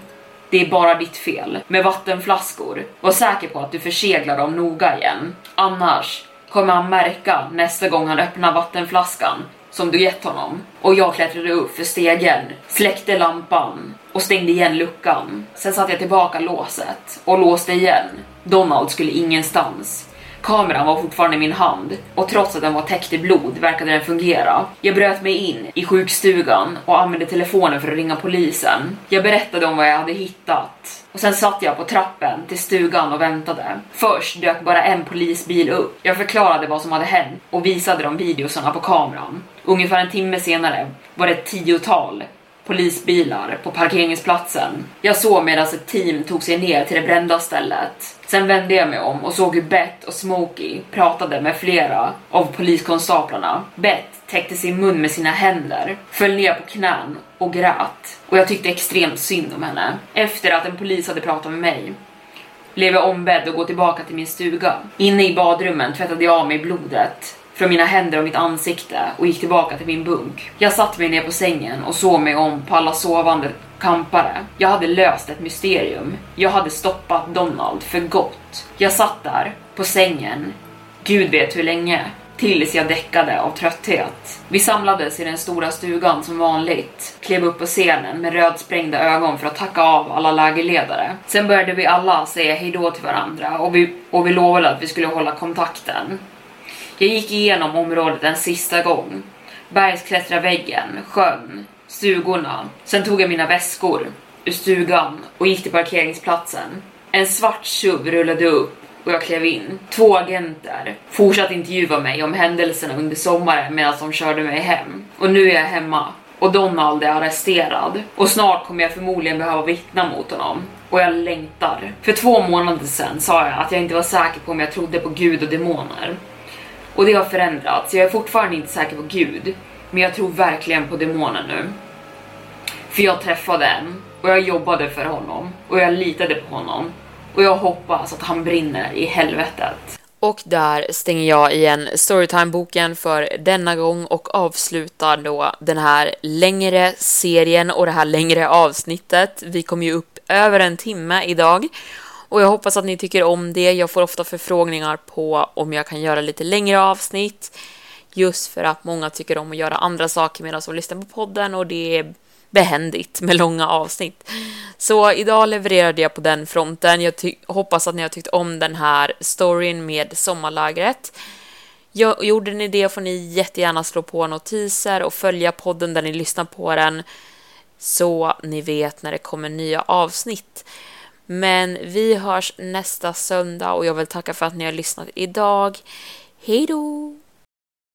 Det är bara ditt fel. Med vattenflaskor. Var säker på att du förseglar dem noga igen. Annars kommer han märka nästa gång han öppnar vattenflaskan som du gett honom. Och jag klättrade upp för stegen, släckte lampan och stängde igen luckan. Sen satte jag tillbaka låset och låste igen. Donald skulle ingenstans. Kameran var fortfarande i min hand och trots att den var täckt i blod verkade den fungera. Jag bröt mig in i sjukstugan och använde telefonen för att ringa polisen. Jag berättade om vad jag hade hittat och sen satt jag på trappen till stugan och väntade. Först dök bara en polisbil upp. Jag förklarade vad som hade hänt och visade dem videosarna på kameran. Ungefär en timme senare var det ett tiotal polisbilar på parkeringsplatsen. Jag såg medan ett team tog sig ner till det brända stället. Sen vände jag mig om och såg hur Bett och Smokey pratade med flera av poliskonstaplarna. Bett täckte sin mun med sina händer, föll ner på knän och grät. Och jag tyckte extremt synd om henne. Efter att en polis hade pratat med mig blev jag ombedd att gå tillbaka till min stuga. Inne i badrummen tvättade jag av mig blodet från mina händer och mitt ansikte och gick tillbaka till min bunk. Jag satte mig ner på sängen och såg mig om på alla sovande kampare. Jag hade löst ett mysterium. Jag hade stoppat Donald för gott. Jag satt där på sängen, gud vet hur länge, tills jag däckade av trötthet. Vi samlades i den stora stugan som vanligt, klev upp på scenen med rödsprängda ögon för att tacka av alla lägerledare. Sen började vi alla säga hejdå till varandra och vi, och vi lovade att vi skulle hålla kontakten. Jag gick igenom området en sista gång. Bergsklättrarväggen, sjön, stugorna. Sen tog jag mina väskor ur stugan och gick till parkeringsplatsen. En svart SUV rullade upp och jag klev in. Två agenter fortsatte intervjua mig om händelserna under sommaren medan de körde mig hem. Och nu är jag hemma och Donald är arresterad och snart kommer jag förmodligen behöva vittna mot honom. Och jag längtar. För två månader sedan sa jag att jag inte var säker på om jag trodde på Gud och demoner. Och det har förändrats. Jag är fortfarande inte säker på Gud, men jag tror verkligen på demonen nu. För jag träffade en och jag jobbade för honom och jag litade på honom och jag hoppas att han brinner i helvetet. Och där stänger jag igen Storytime-boken för denna gång och avslutar då den här längre serien och det här längre avsnittet. Vi kom ju upp över en timme idag. Och jag hoppas att ni tycker om det. Jag får ofta förfrågningar på om jag kan göra lite längre avsnitt. Just för att många tycker om att göra andra saker medan de lyssnar på podden och det är behändigt med långa avsnitt. Så idag levererade jag på den fronten. Jag hoppas att ni har tyckt om den här storyn med sommarlägret. Jag, gjorde ni det får ni jättegärna slå på notiser och följa podden där ni lyssnar på den så ni vet när det kommer nya avsnitt. Men vi hörs nästa söndag och jag vill tacka för att ni har lyssnat idag. Hej då!